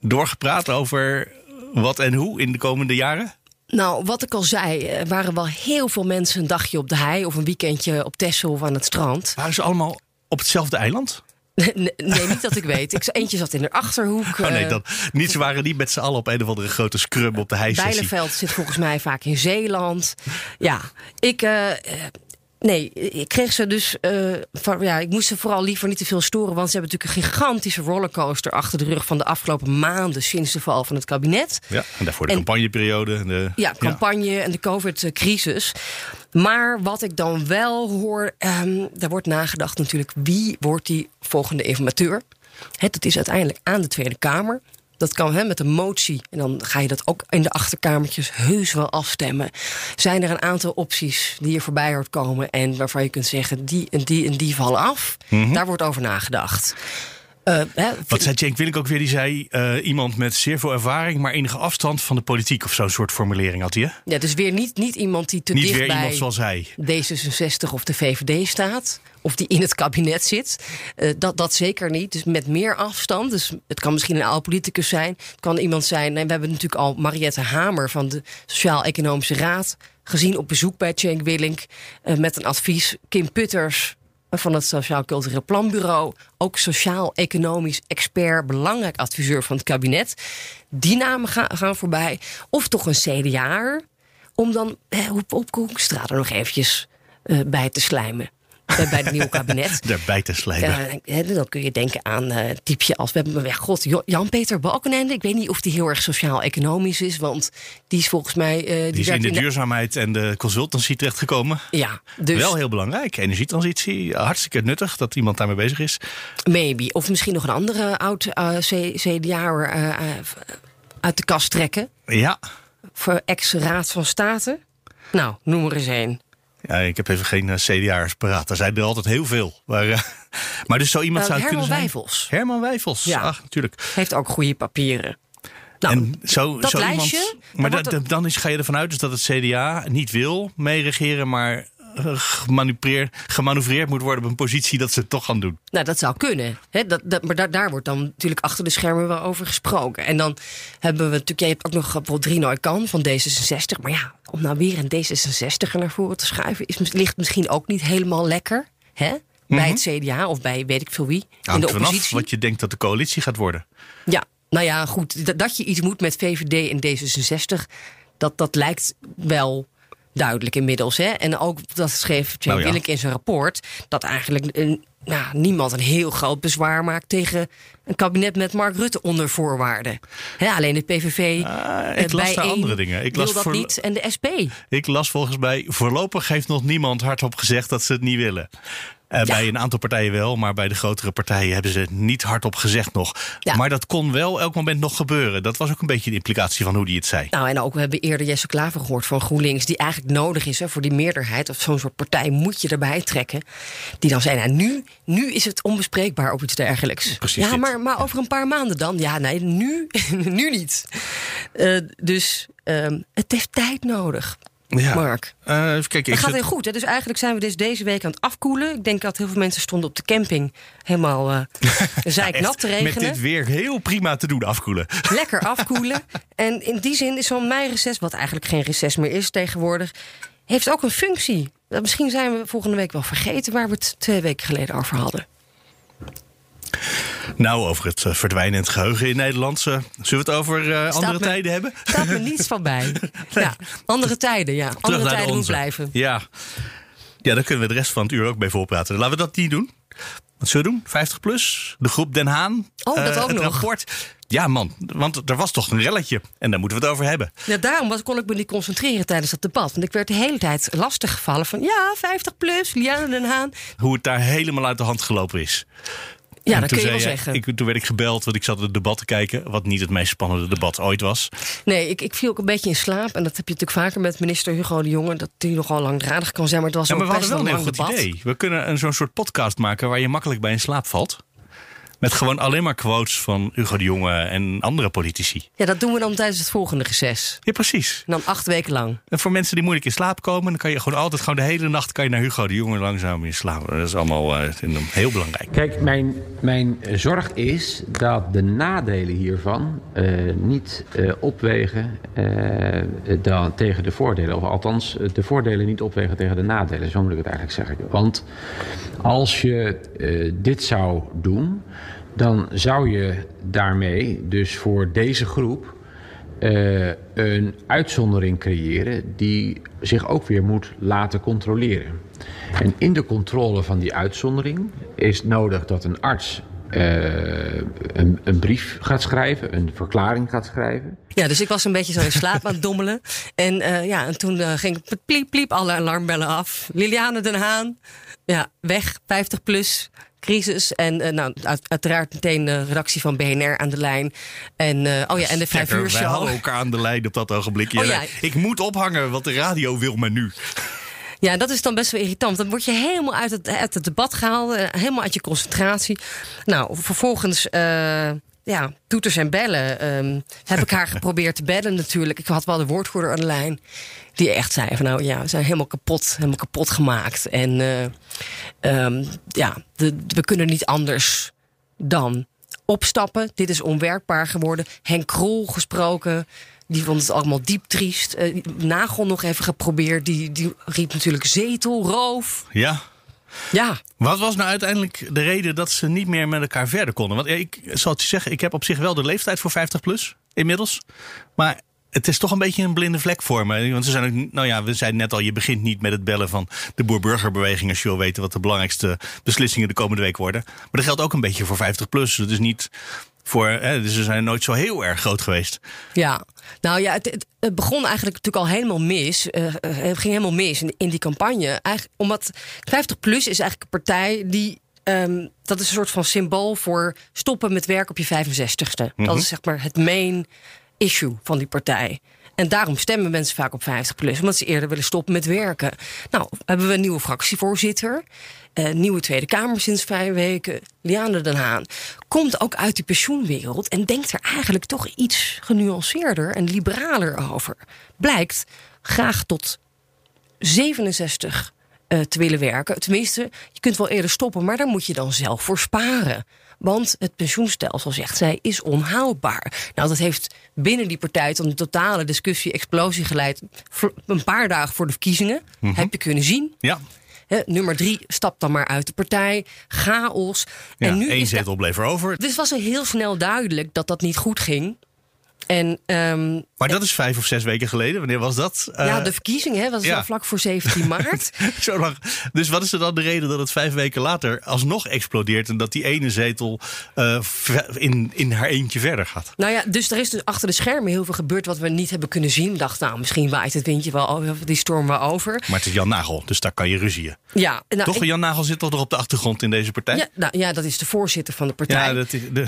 doorgepraat over wat en hoe in de komende jaren? Nou, wat ik al zei, er waren wel heel veel mensen een dagje op de hei... of een weekendje op Texel of aan het strand. Waren ze allemaal op hetzelfde eiland? nee, nee, niet dat ik weet. Ik, eentje zat in de Achterhoek. Oh nee, eh, dat, niet, ze waren niet met z'n allen op een of andere grote scrum op de heisessie. Bijleveld zit volgens mij vaak in Zeeland. Ja, ik, eh, eh, Nee, ik kreeg ze dus. Uh, van, ja, ik moest ze vooral liever niet te veel storen. Want ze hebben natuurlijk een gigantische rollercoaster achter de rug van de afgelopen maanden sinds de val van het kabinet. Ja, en daarvoor de campagneperiode. En de, ja, campagne en de COVID-crisis. Maar wat ik dan wel hoor, um, daar wordt nagedacht natuurlijk wie wordt die volgende informateur. Het, is uiteindelijk aan de Tweede Kamer. Dat kan hè, met een motie. En dan ga je dat ook in de achterkamertjes heus wel afstemmen. Zijn er een aantal opties die je voorbij hoort komen... en waarvan je kunt zeggen, die en die en die vallen af? Mhm. Daar wordt over nagedacht. Uh, hè, Wat zei Cenk Willink ook weer? Die zei uh, iemand met zeer veel ervaring, maar enige afstand van de politiek of zo'n soort formulering had hij. Hè? Ja, dus weer niet, niet iemand die te niet dicht weer bij iemand zoals hij. D66 of de VVD staat. Of die in het kabinet zit. Uh, dat, dat zeker niet. Dus met meer afstand. Dus het kan misschien een oud politicus zijn. Het kan iemand zijn. En we hebben natuurlijk al Mariette Hamer van de Sociaal-Economische Raad gezien op bezoek bij Cenk Willink. met een advies. Kim Putters van het Sociaal Cultureel Planbureau. Ook sociaal-economisch expert, belangrijk adviseur van het kabinet. Die namen gaan, voorbij. Of toch een CDA om dan eh, op, op Koekstraat er nog eventjes uh, bij te slijmen bij het nieuwe kabinet. Daarbij te slijmen. Uh, dan kun je denken aan uh, typje als... We hebben god, Jan-Peter Balkenende. Ik weet niet of die heel erg sociaal-economisch is. Want die is volgens mij... Uh, die, die is in de duurzaamheid en de consultancy terechtgekomen. Ja, dus... Wel heel belangrijk. Energietransitie, hartstikke nuttig dat iemand daarmee bezig is. Maybe. Of misschien nog een andere oud CDA uit de kast trekken. Ja. Voor ex-raad van State. Nou, noem er eens een. Ja, ik heb even geen uh, CDA'ers paraat. Er zijn er altijd heel veel. Maar, uh, maar dus zo iemand uh, zou Herman kunnen zijn. Wijfels. Herman Wijfels. Ja. Ach, natuurlijk. Heeft ook goede papieren. Nou, en zo, dat zo lijstje, iemand. Maar da, da, dan is, ga je ervan uit dus dat het CDA niet wil meeregeren, maar gemanoeuvreerd moet worden op een positie dat ze het toch gaan doen. Nou, dat zou kunnen. Hè? Dat, dat, maar daar, daar wordt dan natuurlijk achter de schermen wel over gesproken. En dan hebben we natuurlijk, jij hebt ook nog bijvoorbeeld Rino Kan van D66. Maar ja, om nou weer een D66er naar voren te schuiven, is, ligt misschien ook niet helemaal lekker. Hè? Bij het CDA of bij weet ik veel wie. in de oppositie. Wat je denkt dat de coalitie gaat worden. Ja, nou ja, goed. Dat, dat je iets moet met VVD en D66, dat, dat lijkt wel duidelijk inmiddels. Hè? En ook dat schreef Jane Nou ja. Willink in zijn rapport... dat eigenlijk een, nou, niemand een heel groot bezwaar maakt... tegen een kabinet met Mark Rutte onder voorwaarden. Hè, alleen de PVV Ah, eh, ik las bij daar één andere dingen. Ik las dat voor- niet en de SP. Ik las volgens mij, voorlopig heeft nog niemand hardop gezegd dat ze het niet willen. Eh, Bij een aantal partijen wel, maar bij de grotere partijen hebben ze het niet hardop gezegd nog. Ja. Maar dat kon wel elk moment nog gebeuren. Dat was ook een beetje de implicatie van hoe die het zei. Nou, en ook we hebben eerder Jesse Klaver gehoord van GroenLinks... die eigenlijk nodig is hè, voor die meerderheid. Of zo'n soort partij moet je erbij trekken. Die dan zei, nou, nu, nu is het onbespreekbaar of iets dergelijks. Precies ja, dit. maar, maar over een paar maanden dan? Ja, nee, nu, nu niet. Eh, dus ehm, het heeft tijd nodig. Ja. Mark. Eh, even kijken. Dat gaat heel goed. Hè? Dus eigenlijk zijn we dus deze week aan het afkoelen. Ik denk dat heel veel mensen stonden op de camping helemaal eh zijknat te Met regenen. dit weer heel prima te doen, afkoelen. Lekker afkoelen. en in die zin is zo'n meireces, wat eigenlijk geen reces meer is tegenwoordig, heeft ook een functie. Misschien zijn we volgende week wel vergeten waar we het twee weken geleden over hadden. Nou, over het eh, verdwijnen in het geheugen in Nederland. eh, zullen we het over eh, andere me- tijden hebben? Staat me niets van bij. Ja, andere tijden, ja. Andere tijden moet onze. blijven. Ja. ja, daar kunnen we de rest van het uur ook bij voorpraten. Laten we dat niet doen. Wat zullen we doen? 50 plus? De groep Den Haan? Oh, dat ook het nog. rapport. Ja, man. Want er was toch een relletje. En daar moeten we het over hebben. Ja, daarom was, kon ik me niet concentreren tijdens dat debat. Want ik werd de hele tijd lastig gevallen van... ja, 50 plus, Liane Den Haan. Hoe het daar helemaal uit de hand gelopen is. Ja, En dat kun je wel zeggen. Ik, toen werd ik gebeld, want ik zat het debat te kijken. Wat niet het meest spannende debat ooit was. Nee, ik, ik viel ook een beetje in slaap. En dat heb je natuurlijk vaker met minister Hugo de Jonge... dat die nogal langdradig kan zijn. Maar het was Ja, maar we hadden wel een heel goed debat. idee. We kunnen een zo'n soort podcast maken waar je makkelijk bij in slaap valt. Met gewoon alleen maar quotes van Hugo de Jonge en andere politici. Ja, dat doen we dan tijdens het volgende reces. Ja, precies. En dan acht weken lang. En voor mensen die moeilijk in slaap komen, dan kan je gewoon altijd gewoon de hele nacht kan je naar Hugo de Jonge langzaam in slapen. Dat is allemaal eh, heel belangrijk. Kijk, mijn, mijn zorg is dat de nadelen hiervan eh, niet eh, opwegen eh, dan tegen de voordelen. Of althans, de voordelen niet opwegen tegen de nadelen. Zo moet ik het eigenlijk zeggen. Want als je eh, dit zou doen, dan zou je daarmee dus voor deze groep eh, een uitzondering creëren die zich ook weer moet laten controleren. En in de controle van die uitzondering is nodig dat een arts eh, een, een brief gaat schrijven, een verklaring gaat schrijven. Ja, dus ik was een beetje zo in slaap aan het dommelen. En, uh, ja, en toen ging pliep, pliep, alle alarmbellen af. Liliane Den Haan, ja, weg, 50 plus crisis. En uh, nou, uit, uiteraard meteen de redactie van BNR aan de lijn. En, uh, oh ja, en de vijf uur show. Wij hadden elkaar aan de lijn op dat ogenblik. Oh, ja. Ik moet ophangen, want de radio wil me nu. Ja, dat is dan best wel irritant. Dan word je helemaal uit het, uit het debat gehaald. Helemaal uit je concentratie. Nou, vervolgens... Uh, ja, toeters en bellen. Um, heb ik haar geprobeerd te bellen natuurlijk. Ik had wel de woordvoerder aan de lijn. Die echt zei van nou ja, we zijn helemaal kapot, helemaal kapot gemaakt. En uh, um, ja, de, we kunnen niet anders dan opstappen. Dit is onwerkbaar geworden. Henk Krol gesproken. Die vond het allemaal diep triest. Uh, Nagel nog even geprobeerd. Die, die riep natuurlijk zetelroof. Ja. Ja. Wat was nou uiteindelijk de reden dat ze niet meer met elkaar verder konden? Want ik zal het je zeggen, ik heb op zich wel de leeftijd voor 50 plus inmiddels. Maar het is toch een beetje een blinde vlek voor me. Want ze zijn ook, nou ja, we zeiden net al, je begint niet met het bellen van de boer-burgerbeweging als je wil weten wat de belangrijkste beslissingen de komende week worden. Maar dat geldt ook een beetje voor 50 plus. Het is niet voor, hè, dus ze zijn nooit zo heel erg groot geweest. Ja, nou ja, het, het, begon eigenlijk natuurlijk al helemaal mis. Uh, het ging helemaal mis in, in die campagne. Eigenlijk, omdat 50 plus is eigenlijk een partij die Um, dat is een soort van symbool voor stoppen met werk op je 65ste. Mm -hmm. Dat is zeg maar het main issue van die partij. En daarom stemmen mensen vaak op 50 plus, omdat ze eerder willen stoppen met werken. Nou, hebben we een nieuwe fractievoorzitter. Uh, nieuwe Tweede Kamer sinds vijf weken. Liane Den Haan. Komt ook uit die pensioenwereld en denkt er eigenlijk toch iets genuanceerder en liberaler over. Blijkt graag tot 67 uh, te willen werken. Tenminste, je kunt wel eerder stoppen, maar daar moet je dan zelf voor sparen. Want het pensioenstelsel, zegt zij, is onhoudbaar. Nou, dat heeft binnen die partij tot een totale discussie, explosie geleid. Een paar dagen voor de verkiezingen. Mm -hmm. Heb je kunnen zien. Ja. He, nummer drie, stap dan maar uit de partij. Chaos. Ja, en nu één zetel bleef er over. Dus was er heel snel duidelijk dat dat niet goed ging. En, um, maar dat is vijf of zes weken geleden. Wanneer was dat? Ja, uh, de verkiezingen hè, was ja. vlak voor 17 maart. Zo lang. Dus wat is er dan de reden dat het vijf weken later alsnog explodeert... en dat die ene zetel uh, in, in haar eentje verder gaat? Nou ja, dus er is dus achter de schermen heel veel gebeurd... wat we niet hebben kunnen zien. We dachten, nou, misschien waait het windje wel over, die storm wel over. Maar het is Jan Nagel, dus daar kan je ruzieën. Ja. Nou, toch, ik, Jan Nagel zit toch nog op de achtergrond in deze partij? Ja, nou, ja dat is de voorzitter van de partij. Ja, dat is de,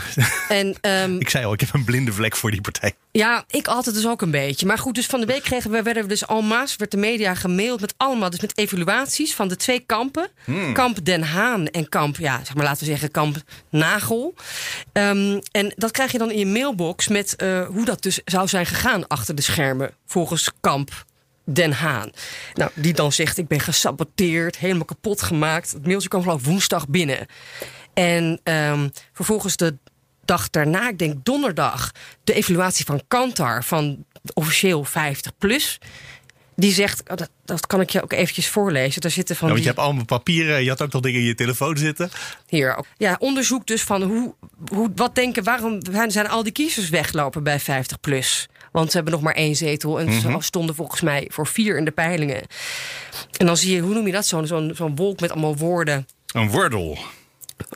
en, um, ik zei al, ik heb een blinde vlek voor die partij. Ja, ik altijd dus ook een beetje. Maar goed, dus van de week kregen we, werden we dus almaas, werd de media gemaild met allemaal, dus met evaluaties van de twee kampen. Hmm. Kamp Den Haan en kamp, ja, zeg maar laten we zeggen, kamp Nagel. Um, en dat krijg je dan in je mailbox met uh, hoe dat dus zou zijn gegaan achter de schermen, volgens kamp Den Haan. Nou, die dan zegt, ik ben gesaboteerd, helemaal kapot gemaakt. Het mailtje kwam geloof ik woensdag binnen. En um, vervolgens de dag daarna, ik denk donderdag, de evaluatie van Kantar van officieel 50 plus. Die zegt, oh, dat, dat kan ik je ook eventjes voorlezen. Daar zitten van ja, want die... je hebt allemaal papieren, je had ook nog dingen in je telefoon zitten. Hier ook. Ja, onderzoek dus van hoe, hoe, wat denken, waarom zijn al die kiezers weglopen bij 50 plus? Want ze hebben nog maar één zetel en ze stonden volgens mij voor vier in de peilingen. En dan zie je, hoe noem je dat? Zo'n zo'n zo'n wolk met allemaal woorden. Een wordel.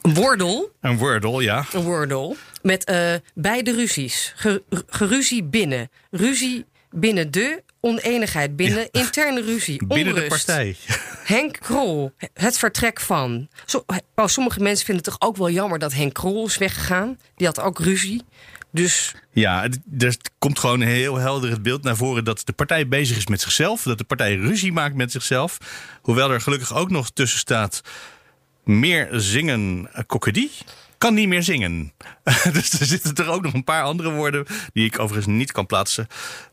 Een wordel. Een wordel, ja. Een wordel. Met uh, beide ruzies. Ge geruzie binnen. Ruzie binnen de. Oneenigheid binnen. Ja. Interne ruzie. Binnen onrust. de partij. Henk Krol. Het vertrek van. Zo, oh, sommige mensen vinden het toch ook wel jammer dat Henk Krol is weggegaan. Die had ook ruzie. Dus... Ja, er komt gewoon heel helder het beeld naar voren dat de partij bezig is met zichzelf. Dat de partij ruzie maakt met zichzelf. Hoewel er gelukkig ook nog tussen staat meer zingen kokkedie kan niet meer zingen. dus er zitten er ook nog een paar andere woorden die ik overigens niet kan plaatsen.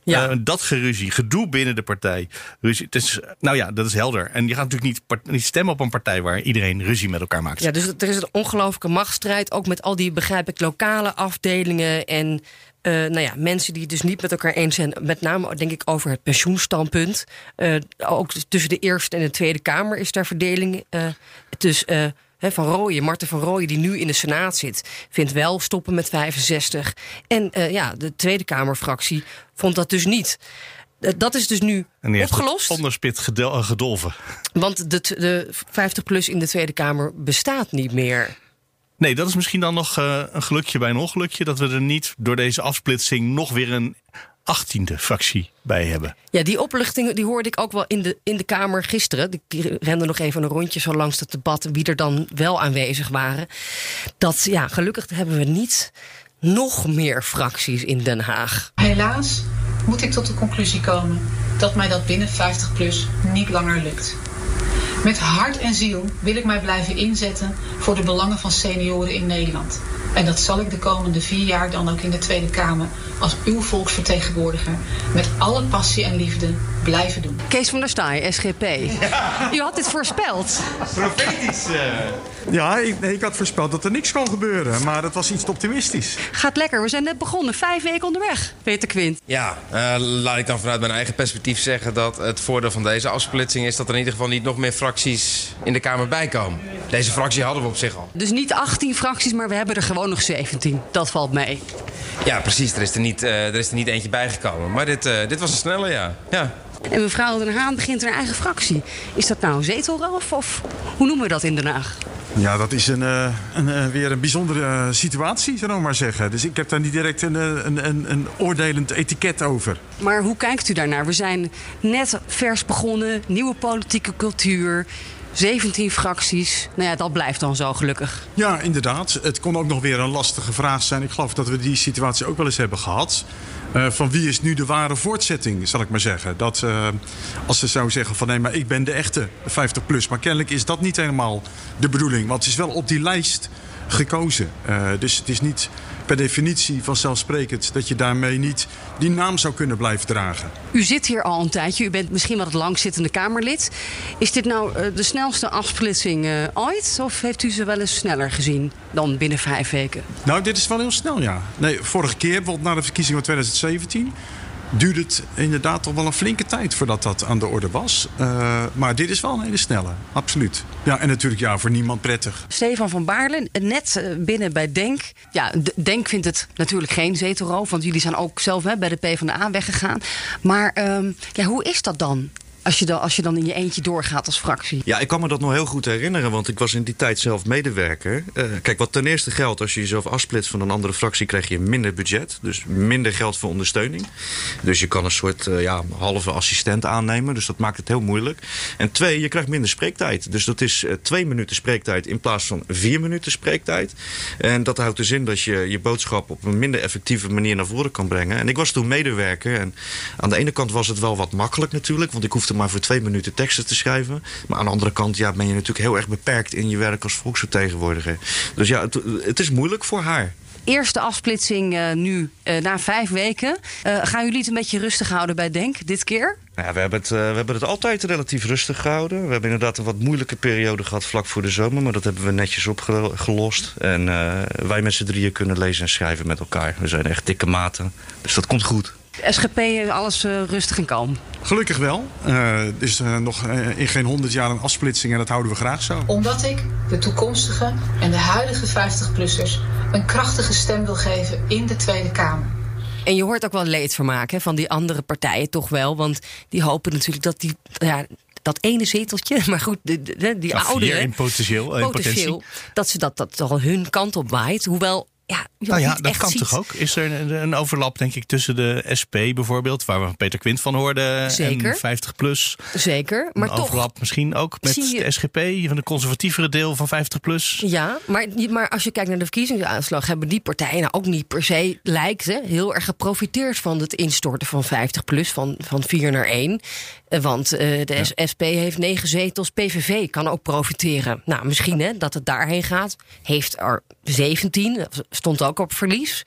Ja. Uh, dat geruzie, gedoe binnen de partij. Ruzie, het is, nou ja, dat is helder. En je gaat natuurlijk niet, niet stemmen op een partij waar iedereen ruzie met elkaar maakt. Ja, dus er is een ongelooflijke machtsstrijd. Ook met al die, begrijp ik, lokale afdelingen en uh, nou ja, mensen die het dus niet met elkaar eens zijn. Met name denk ik over het pensioenstandpunt. Uh, ook tussen de Eerste en de Tweede Kamer is daar verdeling. Uh, dus van Rooyen, Marten van Rooyen, die nu in de Senaat zit, vindt wel stoppen met 65. En eh, ja, de Tweede Kamerfractie vond dat dus niet. Eh, dat is dus nu opgelost. onderspit eh, gedolven. Want de, de 50-plus in de Tweede Kamer bestaat niet meer. Nee, dat is misschien dan nog eh, een gelukje bij een ongelukje. Dat we er niet door deze afsplitsing nog weer een achttiende fractie bij hebben. Ja, die opluchting die hoorde ik ook wel in de, in de Kamer gisteren. Ik rende nog even een rondje zo langs het debat wie er dan wel aanwezig waren. Dat ja, gelukkig hebben we niet nog meer fracties in Den Haag. Helaas moet ik tot de conclusie komen dat mij dat binnen 50PLUS niet langer lukt. Met hart en ziel wil ik mij blijven inzetten voor de belangen van senioren in Nederland. En dat zal ik de komende vier jaar dan ook in de Tweede Kamer als uw volksvertegenwoordiger met alle passie en liefde blijven doen. Kees van der Staaij, SGP. U had dit voorspeld. Profetisch. Ja, ik, ik had voorspeld dat er niks kon gebeuren, maar dat was iets te optimistisch. Gaat lekker, we zijn net begonnen. Vijf weken onderweg, Peter Quint. Ja, eh, laat ik dan vanuit mijn eigen perspectief zeggen dat het voordeel van deze afsplitsing is dat er in ieder geval niet nog meer fracties in de Kamer bijkomen. Deze fractie hadden we op zich al. Dus niet 18 fracties, maar we hebben er gewoon nog 17. Dat valt mee. Ja, precies. Er is er niet, eh, er is er niet eentje bijgekomen. Maar dit, eh, dit was een snelle, ja. ja. En mevrouw Den Haan begint haar eigen fractie. Is dat nou een zetelroof of hoe noemen we dat in Den Haag? Ja, dat is een, eh, een, eh, weer een bijzondere eh, situatie, zullen we maar zeggen. Dus ik heb daar niet direct een, een, een, een oordelend etiket over. Maar hoe kijkt u daarnaar? We zijn net vers begonnen, nieuwe politieke cultuur, 17 fracties. Nou ja, dat blijft dan zo gelukkig. Ja, inderdaad. Het kon ook nog weer een lastige vraag zijn. Ik geloof dat we die situatie ook wel eens hebben gehad. Eh, van wie is nu de ware voortzetting, zal ik maar zeggen. Dat eh, als ze zou zeggen van nee, maar ik ben de echte 50 plus. Maar kennelijk is dat niet helemaal de bedoeling. Want het is wel op die lijst gekozen. Eh, dus het is niet per definitie vanzelfsprekend dat je daarmee niet die naam zou kunnen blijven dragen. U zit hier al een tijdje. U bent misschien wel het langzittende Kamerlid. Is dit nou eh, de snelste afsplitsing eh, ooit? Of heeft u ze wel eens sneller gezien dan binnen vijf weken? Nou, dit is wel heel snel, ja. Nee, vorige keer, bijvoorbeeld na de verkiezingen van 2017... duurde het inderdaad toch wel een flinke tijd voordat dat aan de orde was. Eh, maar dit is wel een hele snelle, absoluut. Ja, en natuurlijk ja, voor niemand prettig. Stefan van Baarlen, net eh, binnen bij Denk. Ja, Denk vindt het natuurlijk geen zetelroof, want jullie zijn ook zelf hè, bij de PvdA weggegaan. Maar ehm, ja, hoe is dat dan? Als je, dan? als je dan in je eentje doorgaat als fractie. Ja, ik kan me dat nog heel goed herinneren, want ik was in die tijd zelf medewerker. Eh, kijk, wat ten eerste geldt, als je jezelf afsplitst van een andere fractie, krijg je minder budget. Dus minder geld voor ondersteuning. Dus je kan een soort eh, ja, halve assistent aannemen, dus dat maakt het heel moeilijk. En twee, je krijgt minder spreektijd. Dus dat is eh, twee minuten spreektijd in plaats van vier minuten spreektijd. En dat houdt dus in dat je je boodschap op een minder effectieve manier naar voren kan brengen. En ik was toen medewerker en aan de ene kant was het wel wat makkelijk natuurlijk, want ik hoefde maar voor twee minuten teksten te schrijven. Maar aan de andere kant ja, ben je natuurlijk heel erg beperkt in je werk als volksvertegenwoordiger. Dus ja, het, het is moeilijk voor haar. Eerste afsplitsing eh, nu eh, na vijf weken. Eh, gaan jullie het een beetje rustig houden bij Denk dit keer? Nou ja, we, hebben het, we hebben het altijd relatief rustig gehouden. We hebben inderdaad een wat moeilijke periode gehad vlak voor de zomer. Maar dat hebben we netjes opgelost. En wij met z'n drieën kunnen lezen en schrijven met elkaar. We zijn echt dikke maten. Dus dat komt goed. SGP, eh, alles eh, rustig en kalm. Gelukkig wel. Eh, Er is eh, nog eh, in geen honderd jaar een afsplitsing en dat houden we graag zo. Omdat ik de toekomstige en de huidige 50-plussers een krachtige stem wil geven in de Tweede Kamer. En je hoort ook wel leedvermaak hè, van die andere partijen toch wel. Want die hopen natuurlijk dat die. Ja, dat ene zeteltje, maar goed, de, de- die Ja, ouderen. in potentieel, in potentieel dat ze dat, dat toch hun kant op waait. Hoewel, ja, Nou ja, dat kan ziet. toch ook? Is er een, een overlap, denk ik, tussen de SP bijvoorbeeld, waar we Peter Quint van hoorden, Zeker. en 50 plus. Zeker, maar een toch. overlap misschien ook met je- de SGP, van de conservatievere deel van 50 plus. Ja, maar, maar als je kijkt naar de verkiezingsuitslag, hebben die partijen nou ook niet per se, lijkt hè, heel erg geprofiteerd van het instorten van 50 plus, van, van 4 naar 1. Want eh, de SP heeft negen zetels, PVV kan ook profiteren. Nou, misschien hè, dat het daarheen gaat. Heeft er 17, stond ook op verlies.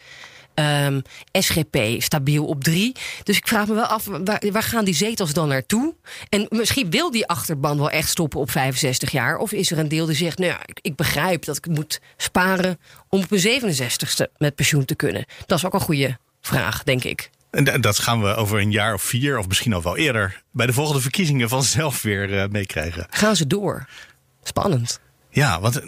Ehm, SGP stabiel op drie. Dus ik vraag me wel af, waar, waar gaan die zetels dan naartoe? En misschien wil die achterban wel echt stoppen op 65 jaar. Of is er een deel die zegt, nou ja, ik, ik begrijp dat ik moet sparen... om op mijn 67ste met pensioen te kunnen. Dat is ook een goede vraag, denk ik. En da- dat gaan we over een jaar of vier, of misschien al wel eerder, bij de volgende verkiezingen vanzelf weer eh, meekrijgen. Gaan ze door? Spannend. Ja, want eh,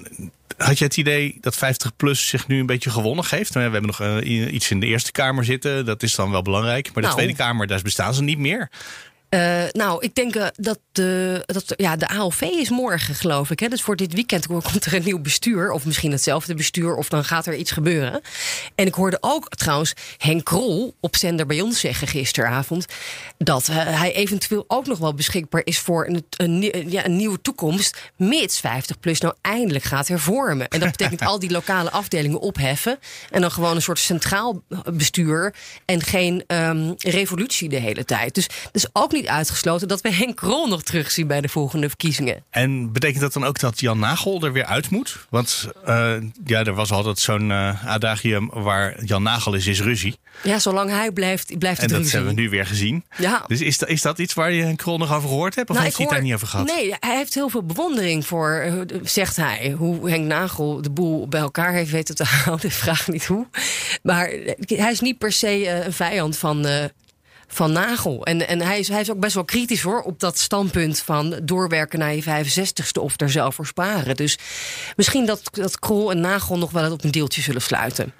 had je het idee dat 50PLUS zich nu een beetje gewonnen geeft? Nou We hebben nog eh, iets in de Eerste Kamer zitten, dat is dan wel belangrijk. Maar de Nou. Tweede Kamer, daar bestaan ze niet meer. Eh, nou, ik denk eh, dat, de, dat ja, de AOV is morgen, geloof ik. Hè? Dus voor dit weekend komt er een nieuw bestuur. Of misschien hetzelfde bestuur. Of dan gaat er iets gebeuren. En ik hoorde ook trouwens Henk Krol op zender bij ons zeggen gisteravond. dat eh, hij eventueel ook nog wel beschikbaar is voor een, ja, een nieuwe toekomst. mits 50PLUS nou eindelijk gaat hervormen. En dat betekent al die lokale afdelingen opheffen. En dan gewoon een soort centraal bestuur. En geen ehm, revolutie de hele tijd. Dus het is ook niet uitgesloten dat we Henk Krol nog terugzien bij de volgende verkiezingen. En betekent dat dan ook dat Jan Nagel er weer uit moet? Want eh, ja, er was altijd zo'n eh, adagium waar Jan Nagel is, is ruzie. Ja, zolang hij blijft, blijft En het dat ruzie. hebben we nu weer gezien. Ja. Dus is, dat- is dat iets waar je een krol nog over gehoord hebt? Of Nou, heeft hij het daar niet over gehad? Nee, hij heeft heel veel bewondering voor, eh, zegt hij, hoe Henk Nagel de boel bij elkaar heeft weten te houden. Vraag niet hoe. Maar eh, hij is niet per se eh, een vijand van. Van Nagel. En, en hij, is, hij is ook best wel kritisch hoor op dat standpunt van doorwerken naar je 65ste of er zelf voor sparen. Dus misschien dat, dat Krol en Nagel nog wel op een deeltje zullen sluiten.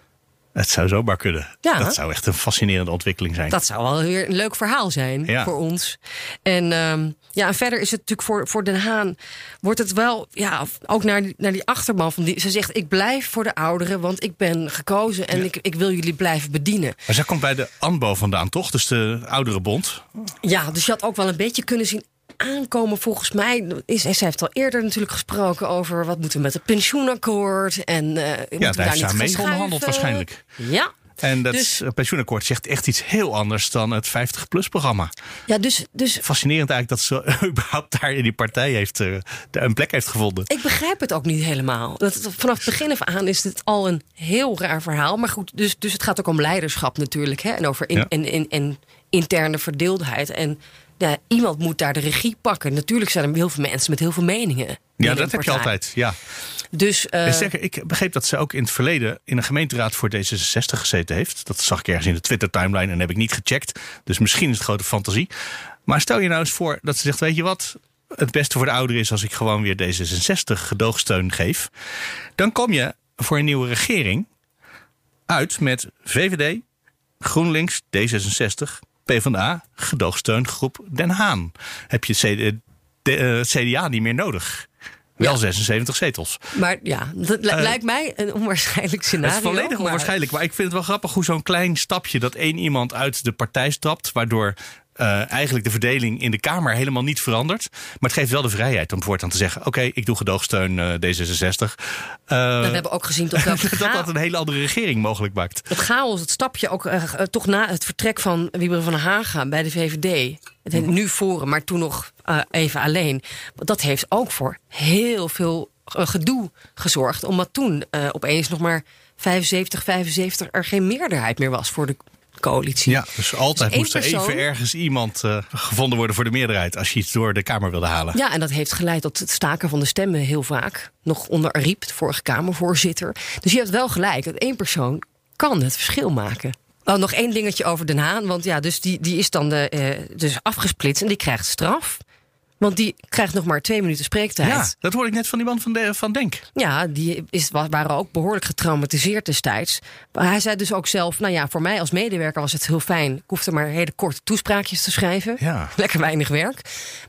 Het zou zomaar kunnen. Ja. Dat zou echt een fascinerende ontwikkeling zijn. Dat zou wel weer een leuk verhaal zijn Ja. voor ons. En, ehm, ja, en verder is het natuurlijk voor, voor Den Haan... wordt het wel, ja, ook naar die, naar die achterban van die... ze zegt, ik blijf voor de ouderen, want ik ben gekozen... en ik, ik wil jullie blijven bedienen. Maar zij komt bij de ANBO vandaan, toch? Dus de oudere bond. Ja, dus je had ook wel een beetje kunnen zien aankomen volgens mij. Is, zij heeft al eerder natuurlijk gesproken over... wat moeten we met het pensioenakkoord en uh, Ja, daar heeft ze aan mee onderhandeld waarschijnlijk. Ja. En dat Dus- eh, pensioenakkoord zegt echt iets heel anders dan het 50-plus-programma. Ja, dus, dus Fascinerend eigenlijk dat ze überhaupt daar in die partij heeft, eh, een plek heeft gevonden. Ik begrijp het ook niet helemaal. Dat, vanaf het begin af aan is het al een heel raar verhaal. Maar goed, dus, dus het gaat ook om leiderschap natuurlijk. Hè? En over in, Ja. en, en, en interne verdeeldheid. En ja, iemand moet daar de regie pakken. Natuurlijk zijn er heel veel mensen met heel veel meningen. Ja, dat heb je altijd. Ja. Dus, eh, sterker, ik begreep dat ze ook in het verleden in een gemeenteraad voor D66 gezeten heeft. Dat zag ik ergens in de Twitter-timeline en heb ik niet gecheckt. Dus misschien is het grote fantasie. Maar stel je nou eens voor dat ze zegt: Weet je wat? Het beste voor de ouderen is als ik gewoon weer D66 gedoogsteun geef. Dan kom je voor een nieuwe regering uit met VVD, GroenLinks, D66, PvdA, gedoogsteungroep Den Haan. Heb je CD, de, eh, CDA niet meer nodig? Wel 76 zetels. maar ja, dat li- Eh, lijkt mij een onwaarschijnlijk scenario. Het is volledig maar- onwaarschijnlijk. Maar ik vind het wel grappig hoe zo'n klein stapje dat één iemand uit de partij stapt. Waardoor eh, eigenlijk de verdeling in de Kamer helemaal niet verandert. Maar het geeft wel de vrijheid om voortaan te zeggen: oké, ik doe gedoogsteun eh, D66. Eh, Dat hebben we ook gezien welke dat dat een hele andere regering mogelijk maakt. Het chaos, het stapje ook toch na het vertrek van Wieberen van Haga bij de VVD. Het heet nu Forum, maar toen nog even alleen. Dat heeft ook voor heel veel gedoe gezorgd. Omdat toen opeens nog maar 75, 75 er geen meerderheid meer was voor de coalitie. Ja, dus altijd één moest er persoon- even ergens iemand eh, gevonden worden voor de meerderheid. als je iets door de Kamer wilde halen. Ja, en dat heeft geleid tot het staken van de stemmen heel vaak. Nog onder Ariep, de vorige Kamervoorzitter. Dus je hebt wel gelijk, dat één persoon kan het verschil maken. Oh, nog één dingetje over Den Haan. Want ja, dus die, die is dan de, eh, dus afgesplitst en die krijgt straf. Want die krijgt nog maar twee minuten spreektijd. Ja, dat hoorde ik net van die man van, de, van Denk. Ja, die is, wa- waren ook behoorlijk getraumatiseerd destijds. Maar hij zei dus ook zelf: Nou ja, voor mij als medewerker was het heel fijn. Ik hoefde maar hele korte toespraakjes te schrijven. Ja. Lekker weinig werk.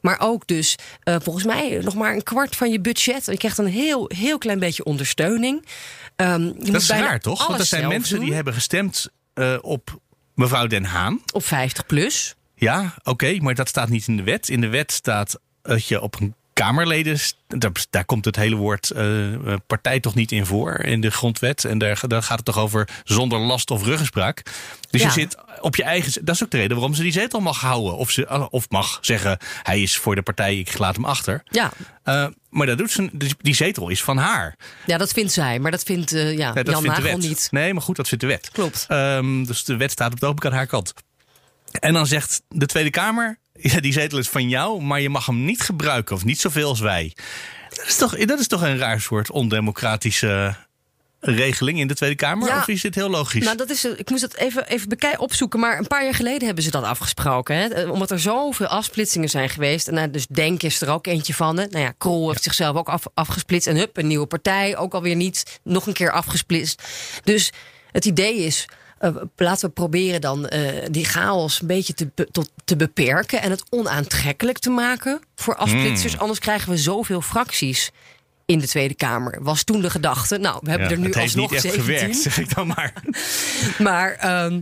Maar ook dus, eh, volgens mij, nog maar een kwart van je budget. Je krijgt een heel, heel klein beetje ondersteuning. Ehm, je Dat moet is bijna raar, toch? Want er zijn mensen doen. die hebben gestemd eh, op mevrouw Den Haan. Op 50 plus. Ja, oké, maar dat staat niet in de wet. In de wet staat dat je op een Kamerleden, daar, daar komt het hele woord eh, eh, partij toch niet in voor in de grondwet. En daar, daar gaat het toch over zonder last of ruggespraak. Dus Ja. je zit op je eigen. Dat is ook de reden waarom ze die zetel mag houden. Of, ze, of mag zeggen: hij is voor de partij, ik laat hem achter. Ja. Eh, maar dat doet ze, dus die zetel is van haar. ja, dat vindt zij. Maar dat vindt eh, ja, dat Jan vindt de wet. niet. Nee, maar goed, dat vindt de wet. Klopt. Ehm, dus de wet staat op het ogenblik aan haar kant. En dan zegt de Tweede Kamer: ja, die zetel is van jou, maar je mag hem niet gebruiken of niet zoveel als wij. Dat is toch, dat is toch een raar soort ondemocratische regeling in de Tweede Kamer? Ja. Of is dit heel logisch? Nou, dat is, ik moest het even, even bekijken, opzoeken. Maar een paar jaar geleden hebben ze dat afgesproken. Hè? Eh, Omdat er zoveel afsplitsingen zijn geweest. En nou, dus Denk is er ook eentje van. Hè? Nou ja, Krol heeft zichzelf ook af, afgesplitst. En hup, een nieuwe partij. Ook alweer niet. Nog een keer afgesplitst. Dus het idee is. Eh, laten we proberen dan eh, die chaos een beetje te, be- tot, te beperken. En het onaantrekkelijk te maken voor afsplitsers. Hmm. Anders krijgen we zoveel fracties in de Tweede Kamer. Was toen de gedachte. Nou, we hebben Ja, er nu het heeft alsnog niet echt 17. gewerkt, zeg ik dan maar. Maar, ehm,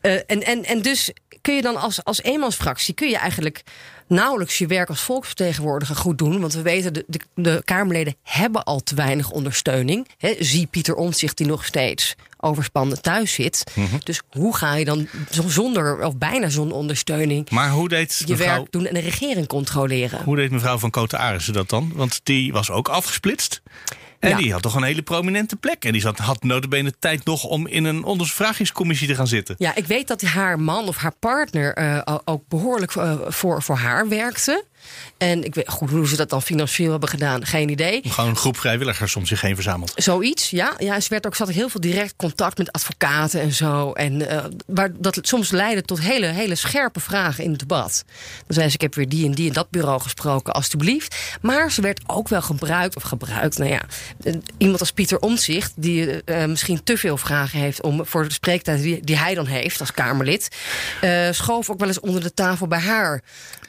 eh, en, en, en dus kun je dan als, als eenmansfractie... kun je eigenlijk nauwelijks je werk als volksvertegenwoordiger goed doen. Want we weten, de, de, de Kamerleden hebben al te weinig ondersteuning. Hè, zie Pieter Omtzigt die nog steeds overspannen thuis zit. Mhm. Dus hoe ga je dan zo- zonder, of bijna zonder ondersteuning... Maar hoe deed, je mevrouw, werk doen en de regering controleren? hoe deed mevrouw van Koten Arissen dat dan? Want die was ook afgesplitst. En Ja. die had toch een hele prominente plek. En die zat, had notabene tijd nog om in een ondervragingscommissie te gaan zitten. Ja, ik weet dat haar man of haar partner eh, ook behoorlijk eh, voor, voor haar werkte. En ik weet goed hoe ze dat dan financieel hebben gedaan, geen idee. Gewoon een groep vrijwilligers om zich heen verzameld. Zoiets, ja. ja ze werd ook, zat ook heel veel direct contact met advocaten en zo. En eh, waar dat soms leidde tot hele, hele scherpe vragen in het debat. Dan zei ze: Ik heb weer die en die en dat bureau gesproken, alstublieft. Maar ze werd ook wel gebruikt, of gebruikt, nou ja. eh, Iemand als Pieter Omtzigt, die eh, misschien te veel vragen heeft om voor de spreektijd die, die hij dan heeft als Kamerlid, eh, schoof ook wel eens onder de tafel bij haar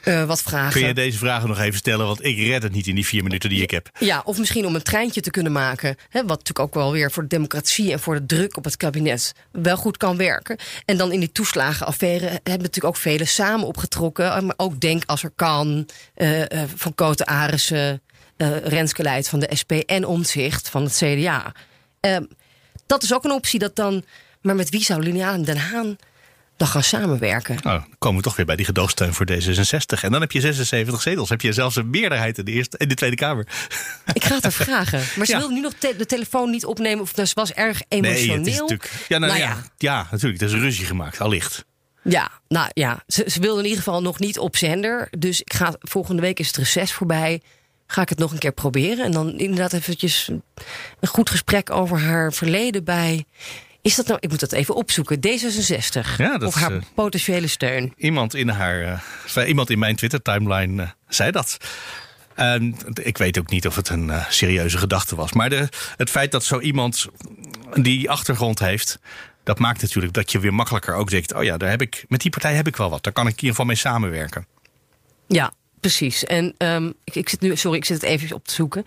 eh, wat vragen. Kun je deze vragen nog even stellen? Want ik red het niet in die vier minuten die ik heb. Ja, of misschien om een treintje te kunnen maken. Hè, wat natuurlijk ook wel weer voor de democratie en voor de druk op het kabinet wel goed kan werken. En dan in die toeslagenaffaire hebben natuurlijk ook velen samen opgetrokken. Eh, Maar ook Denk als er kan, eh, van Koten Arissen, eh Renske Leid van de SP en Omtzigt van het CDA. Eh, dat is ook een optie dat dan. Maar met wie zou Liliane Den Haan dan gaan samenwerken? Nou, dan komen we toch weer bij die gedoogsteun voor D66. En dan heb je 76 zetels. Heb je zelfs een meerderheid in de, eerste, in de Tweede Kamer. Ik ga het haar vragen. Maar ze Ja. wilde nu nog te- de telefoon niet opnemen. Of ze was erg Nee, emotioneel. het is natuurlijk. Ja, nou, Nou ja. ja. ja, natuurlijk. Er is ruzie gemaakt, allicht. Ja, nou ja, ze, ze wilde in ieder geval nog niet op zender. Dus ik ga, volgende week is het reces voorbij. Ga ik het nog een keer proberen. En dan inderdaad eventjes een goed gesprek over haar verleden bij... Is dat nou, ik moet dat even opzoeken, D66? Ja, dat of haar eh, potentiële steun? Iemand in, haar, eh, iemand in mijn Twitter-timeline eh, zei dat. En ik weet ook niet of het een serieuze gedachte was. Maar de, het feit dat zo iemand die achtergrond heeft. Dat maakt natuurlijk dat je weer makkelijker ook denkt: oh ja, daar heb ik, met die partij heb ik wel wat. Daar kan ik in ieder geval mee samenwerken. Ja, precies. En ehm, ik, ik zit nu, sorry, ik zit het even op te zoeken.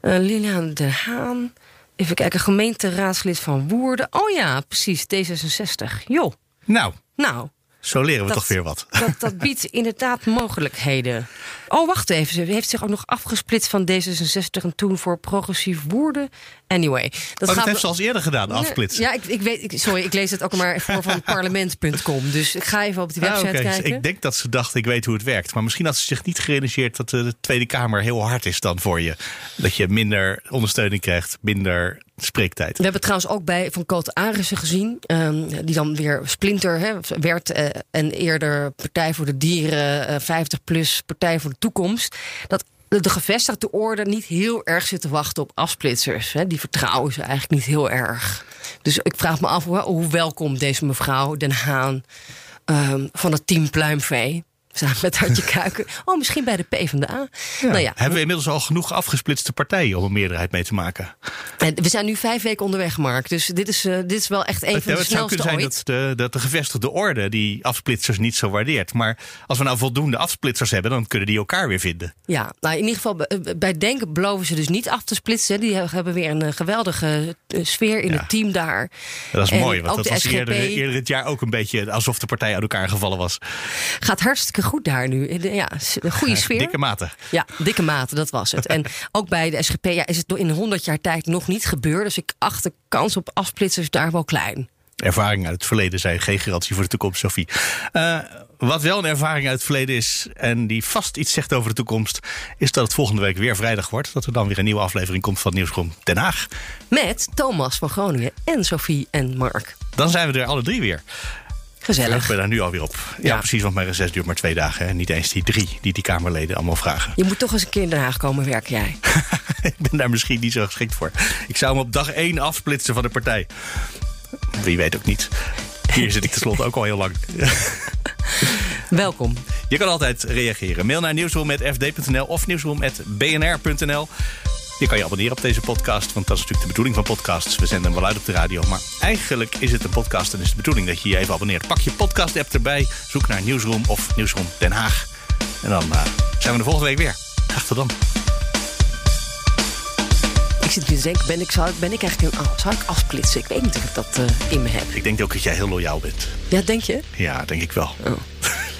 Lilian de Haan. Even kijken, gemeenteraadslid van Woerden. Oh ja, precies, D66. Joh, Nou, nou, zo leren we Dat- toch weer wat. dat, dat biedt inderdaad mogelijkheden. Oh, wacht even. Ze heeft zich ook nog afgesplitst van D66 en toen voor progressief Woerden. Anyway. Dat, Oh, dat gaat heeft ze als eerder gedaan, afsplitsen. Ja, ik, ik weet, ik- sorry, ik lees het ook maar voor van parlement.com. Dus ik ga even op die Ah, website oké. kijken. Ik denk dat ze dacht, ik weet hoe het werkt. Maar misschien had ze zich niet gerealiseerd dat de Tweede Kamer heel hard is dan voor je. Dat je minder ondersteuning krijgt, minder spreektijd. We hebben trouwens ook bij Van Koot Arissen gezien. ehm, die dan weer splinter werd. eh, en eerder Partij voor de Dieren, eh, 50 plus Partij voor de Toekomst. Dat de, de gevestigde orde niet heel erg zit te wachten op afsplitsers. Die vertrouwen ze eigenlijk niet heel erg. Dus ik vraag me af hoe, hoe welkom deze mevrouw Den Haan ehm, van het team Pluimvee. Samen met Hartje Kuiken. Oh, misschien bij de PvdA. Nou ja, Hebben we inmiddels al genoeg afgesplitste partijen om een meerderheid mee te maken? en we zijn nu vijf weken onderweg, Mark. Dus dit is, eh, dit is wel echt een Het, van de het zou snelste kunnen zijn ooit. dat de, dat de gevestigde orde die afsplitsers niet zo waardeert. Maar als we nou voldoende afsplitsers hebben, dan kunnen die elkaar weer vinden. Ja, nou in ieder geval bij- bij Denken beloven ze dus niet af te splitsen. Die hebben weer een eh, geweldige eh, sfeer in Ja. het team daar. Dat is En mooi, want dat was eerder, eerder het jaar ook een beetje alsof de partij uit elkaar gevallen was. Gaat hartstikke goed daar nu. Eh, Ja, een goede sfeer. Dikke mate. Ja, dikke mate, dat was het. En ook bij de SGP ja, is het in 100 jaar tijd nog niet gebeurd. Dus ik acht de kans op afsplitsers daar wel klein. Ervaringen uit het verleden zijn geen garantie voor de toekomst, Sophie. Eh, wat wel een ervaring uit het verleden is, en die vast iets zegt over de toekomst, is dat het volgende week weer vrijdag wordt. Dat er dan weer een nieuwe aflevering komt van Nieuwsroom Den Haag. Met Thomas van Groningen en Sophie en Mark. Dan zijn we er alle drie weer. Gezellig. Ik ben daar nu alweer op. Ja, Ja. precies, want mijn reces duurt maar twee dagen. Hè. Niet eens die drie die die Kamerleden allemaal vragen. Je moet toch eens een keer in Den Haag komen werken, jij. ik ben daar misschien niet zo geschikt voor. Ik zou hem op dag één afsplitsen van de partij. Wie weet ook niet. Hier zit ik tenslotte ook al heel lang. Welkom. Je kan altijd reageren. Mail naar nieuwsroom.fd.nl of nieuwsroom.bnr.nl. Je kan je abonneren op deze podcast, want dat is natuurlijk de bedoeling van podcasts. We zenden hem wel uit op de radio, maar eigenlijk is het een podcast en is de bedoeling dat je je even abonneert. Pak je podcast-app erbij, zoek naar Nieuwsroom of Nieuwsroom Den Haag. En dan uh, zijn we de volgende week weer. Graag tot dan. Ik zit nu te denken, ben ik, zou, ben ik eigenlijk een, zou ik afsplitsen? Ik weet niet of ik dat uh, in me heb. Ik denk ook dat jij heel loyaal bent. Ja, denk je? Ja, denk ik wel. Oh.